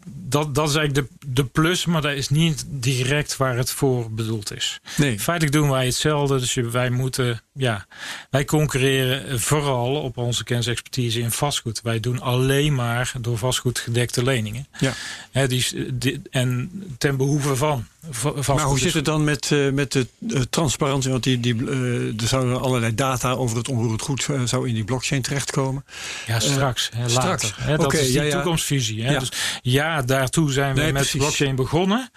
S3: dat, dat is eigenlijk de, de plus, maar dat is niet direct waar het voor bedoeld is.
S1: Nee.
S3: Feitelijk doen wij hetzelfde. Dus wij moeten, ja, wij concurreren vooral op onze kennisexpertise in vastgoed. Wij doen alleen maar door vastgoed gedekte leningen.
S1: Ja.
S3: Hè, die, die- en ten behoeve van va- vastgoed.
S1: Maar hoe zit het dan met, eh, met de eh, transparantie? Want die, die, eh, er zouden allerlei data over het onroerend goed eh, zou in die blockchain terechtkomen.
S3: Ja, straks. hè,
S1: straks.
S3: later. Hè, dat is die
S1: ja, ja.
S3: toekomstvisie. Hè.
S1: Ja.
S3: Dus ja, daartoe zijn we
S1: Nee,
S3: met
S1: precies.
S3: blockchain begonnen.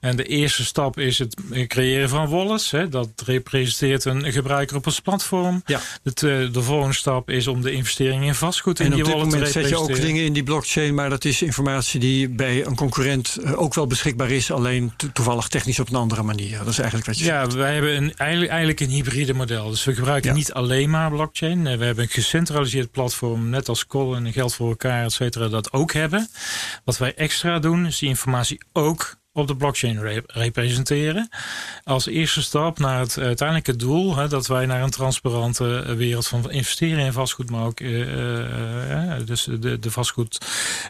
S3: En de eerste stap is het creëren van wallets. Hè. Dat representeert een gebruiker op ons platform.
S1: Ja.
S3: De, de volgende stap is om de investering in vastgoed in
S1: En
S3: die
S1: op dit
S3: wallet te
S1: moment zet je ook dingen in die blockchain, maar dat is informatie die bij een concurrent eh, ook wel beschikbaar is, alleen to- toevallig technisch op een andere manier. Dat is eigenlijk wat je
S3: Ja, wij hebben een, eigenlijk, een hybride model. Dus we gebruiken
S1: Ja.
S3: niet alleen maar blockchain. We hebben een gecentraliseerd platform, net als Colin en Geld voor elkaar, et cetera, dat ook hebben. Wat wij extra doen, is die informatie ook op de blockchain re- representeren. Als eerste stap naar het uiteindelijke doel, hè, dat wij naar een transparante wereld van investeren in vastgoed, maar ook eh, eh, eh, dus de, de vastgoed,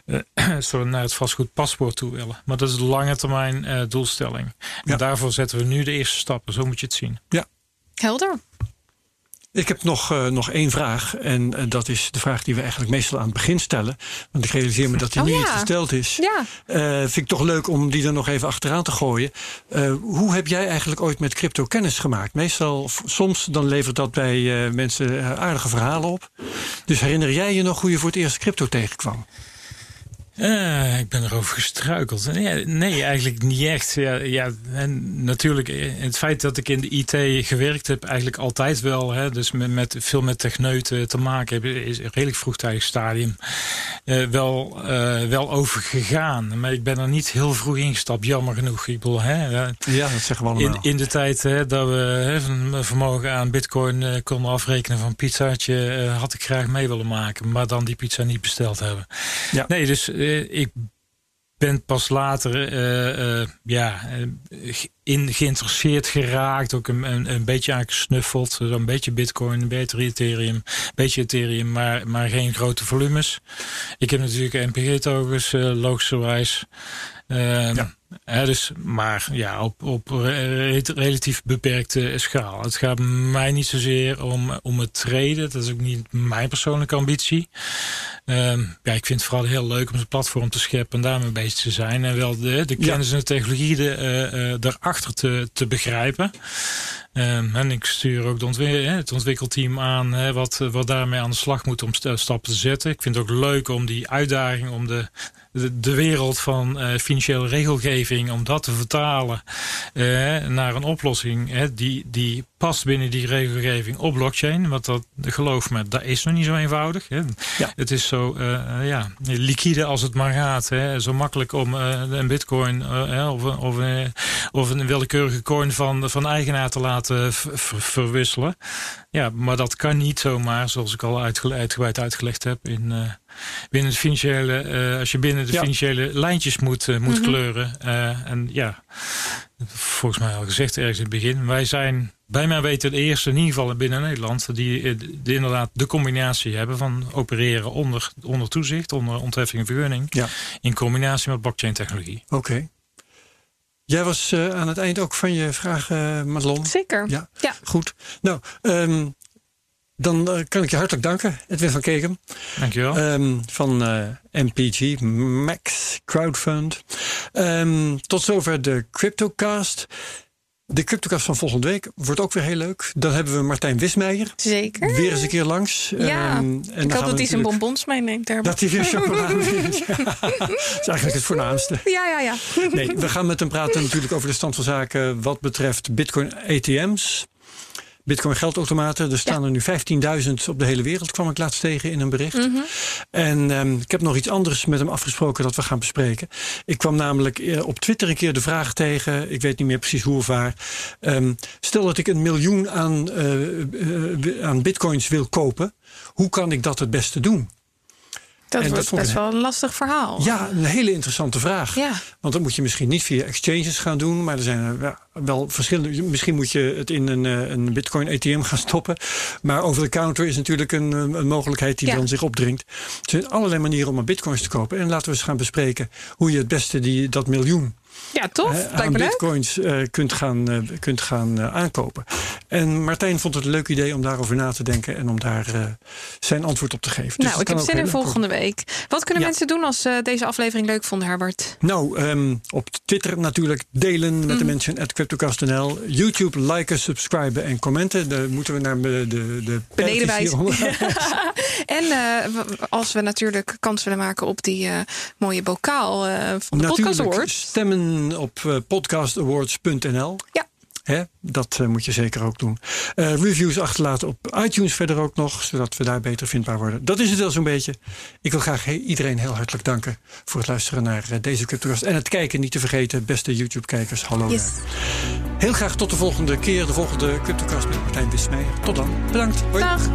S3: eh, sorry, naar het vastgoedpaspoort toe willen. Maar dat is de lange termijn eh, doelstelling.
S1: Ja.
S3: En daarvoor zetten we nu de eerste stappen. Zo moet je het zien.
S2: Helder.
S1: Ik heb nog, eh, nog één vraag. En eh, dat is de vraag die we eigenlijk meestal aan het begin stellen. Want ik realiseer me dat die
S2: Oh,
S1: nu
S2: ja.
S1: niet gesteld is.
S2: Ja.
S1: Eh, vind ik toch leuk om die er nog even achteraan te gooien. Hoe heb jij eigenlijk ooit met crypto kennis gemaakt? Meestal, soms dan levert dat bij mensen aardige verhalen op. Dus herinner jij je nog hoe je voor het eerst crypto tegenkwam?
S3: Uh, ik ben erover gestruikeld. Nee, nee, eigenlijk niet echt. Ja, ja, en natuurlijk, eh, het feit dat ik in de IT gewerkt heb, eigenlijk altijd wel. Hè, dus met, met veel met techneuten te maken heb, is een redelijk vroegtijdig stadium. Uh, wel, uh, wel overgegaan. Maar ik ben er niet heel vroeg ingestapt, jammer genoeg. Ik bedoel, hè,
S1: ja, dat zeggen we allemaal.
S3: In, in de tijd hè, dat we hè, van vermogen aan bitcoin konden afrekenen van pizzaatje, had ik graag mee willen maken. Maar dan die pizza niet besteld hebben. Ja. Nee, dus ik ben pas later uh, uh, ja, in geïnteresseerd geraakt. Ook een, een, een beetje aangesnuffeld. Zo'n beetje bitcoin, een beetje Ethereum. Een beetje Ethereum, maar, maar geen grote volumes. Ik heb natuurlijk NPG-tokens, uh, logischerwijs. Uh, dus, maar ja, op, op relatief beperkte schaal. Het gaat mij niet zozeer om, om het treden. Dat is ook niet mijn persoonlijke ambitie. Um, ja, ik vind het vooral heel leuk om een platform te scheppen en daarmee bezig te zijn. En wel de, de kennis en de technologie de, uh, uh, daarachter te, te begrijpen. Um, en ik stuur ook het ontwikkelteam aan wat, wat daarmee aan de slag moet om stappen te zetten. Ik vind het ook leuk om die uitdaging om de, de, wereld van uh, financiële regelgeving, om dat te vertalen naar een oplossing die, die past binnen die regelgeving op blockchain. Want dat, geloof me, dat is nog niet zo eenvoudig. Hè. Ja. Het is zo uh, ja, liquide als het maar gaat. Hè. Zo makkelijk om een bitcoin of, of, of een willekeurige coin van, van eigenaar te laten verwisselen. Ja, maar dat kan niet zomaar, zoals ik al uitgebreid uitgelegd heb in binnen de financiële, uh, als je binnen de financiële lijntjes moet, uh, moet mm -hmm. kleuren. Uh, en ja, volgens mij al gezegd ergens in het begin. Wij zijn bij mij weten de eerste in ieder geval binnen Nederland die, die inderdaad de combinatie hebben van opereren onder, onder toezicht, onder ontheffing en vergunning. Ja. In combinatie met blockchain technologie.
S1: Oké. Okay. Jij was uh, aan het eind ook van je vraag, uh, Madelon.
S2: Zeker.
S1: Ja, ja. goed. Nou, um, dan uh, kan ik je hartelijk danken, Edwin van Keken.
S3: Dankjewel.
S1: Um, van MPG, Max Crowdfund. Um, tot zover de CryptoCast. De CryptoCast van volgende week wordt ook weer heel leuk. Dan hebben we Martijn Wismeijer.
S2: Zeker.
S1: Weer eens een keer langs.
S2: Ja, um, en ik hoop dat hij zijn bonbons meeneemt. Daar.
S1: Dat hij weer chocolade. Ja. Dat is eigenlijk het voornaamste.
S2: Ja, ja, ja.
S1: Nee, we gaan met hem praten natuurlijk over de stand van zaken wat betreft Bitcoin ATM's. Bitcoin geldautomaten. Er staan ja. er nu 15.000 op de hele wereld, kwam ik laatst tegen in een bericht. Mm -hmm. En um, ik heb nog iets anders met hem afgesproken dat we gaan bespreken. Ik kwam namelijk uh, op Twitter een keer de vraag tegen, ik weet niet meer precies hoe of waar. Um, stel dat ik een miljoen aan, uh, uh, aan bitcoins wil kopen, hoe kan ik dat het beste doen?
S2: Dat wordt best een, wel een lastig verhaal.
S1: Ja, een hele interessante vraag.
S2: Ja.
S1: Want dan moet je misschien niet via exchanges gaan doen. Maar er zijn wel verschillende. Misschien moet je het in een, een Bitcoin ATM gaan stoppen. Maar over de counter is natuurlijk een, een mogelijkheid die ja. dan zich opdringt. Er zijn allerlei manieren om aan bitcoins te kopen. En laten we eens gaan bespreken hoe je het beste die, dat miljoen
S2: ja, tof.
S1: aan bitcoins uh, kunt gaan, uh, kunt gaan uh, aankopen. En Martijn vond het een leuk idee om daarover na te denken en om daar zijn antwoord op te geven.
S2: Dus nou, ik heb zin in volgende week. Wat kunnen ja. mensen doen als ze deze aflevering leuk vonden, Herbert?
S1: Nou, um, op Twitter natuurlijk delen met mm. de mensen at CryptoCast.nl. YouTube liken, subscriben en commenten. Daar moeten we naar de, de, de
S2: beneden wijzen. en als we natuurlijk kans willen maken op die mooie bokaal van de
S1: natuurlijk,
S2: Podcast Awards.
S1: Stemmen op uh, podcastawards.nl.
S2: Ja.
S1: Hè? Dat uh, moet je zeker ook doen. Uh, reviews achterlaten op iTunes verder ook nog, zodat we daar beter vindbaar worden. Dat is het wel zo'n beetje. Ik wil graag he iedereen heel hartelijk danken voor het luisteren naar uh, deze CryptoCast. En het kijken niet te vergeten, beste YouTube-kijkers. Hallo.
S2: Yes.
S1: Heel graag tot de volgende keer, de volgende CryptoCast met Martijn Wismeijer. Tot dan. Bedankt. Hoi.
S2: Dag.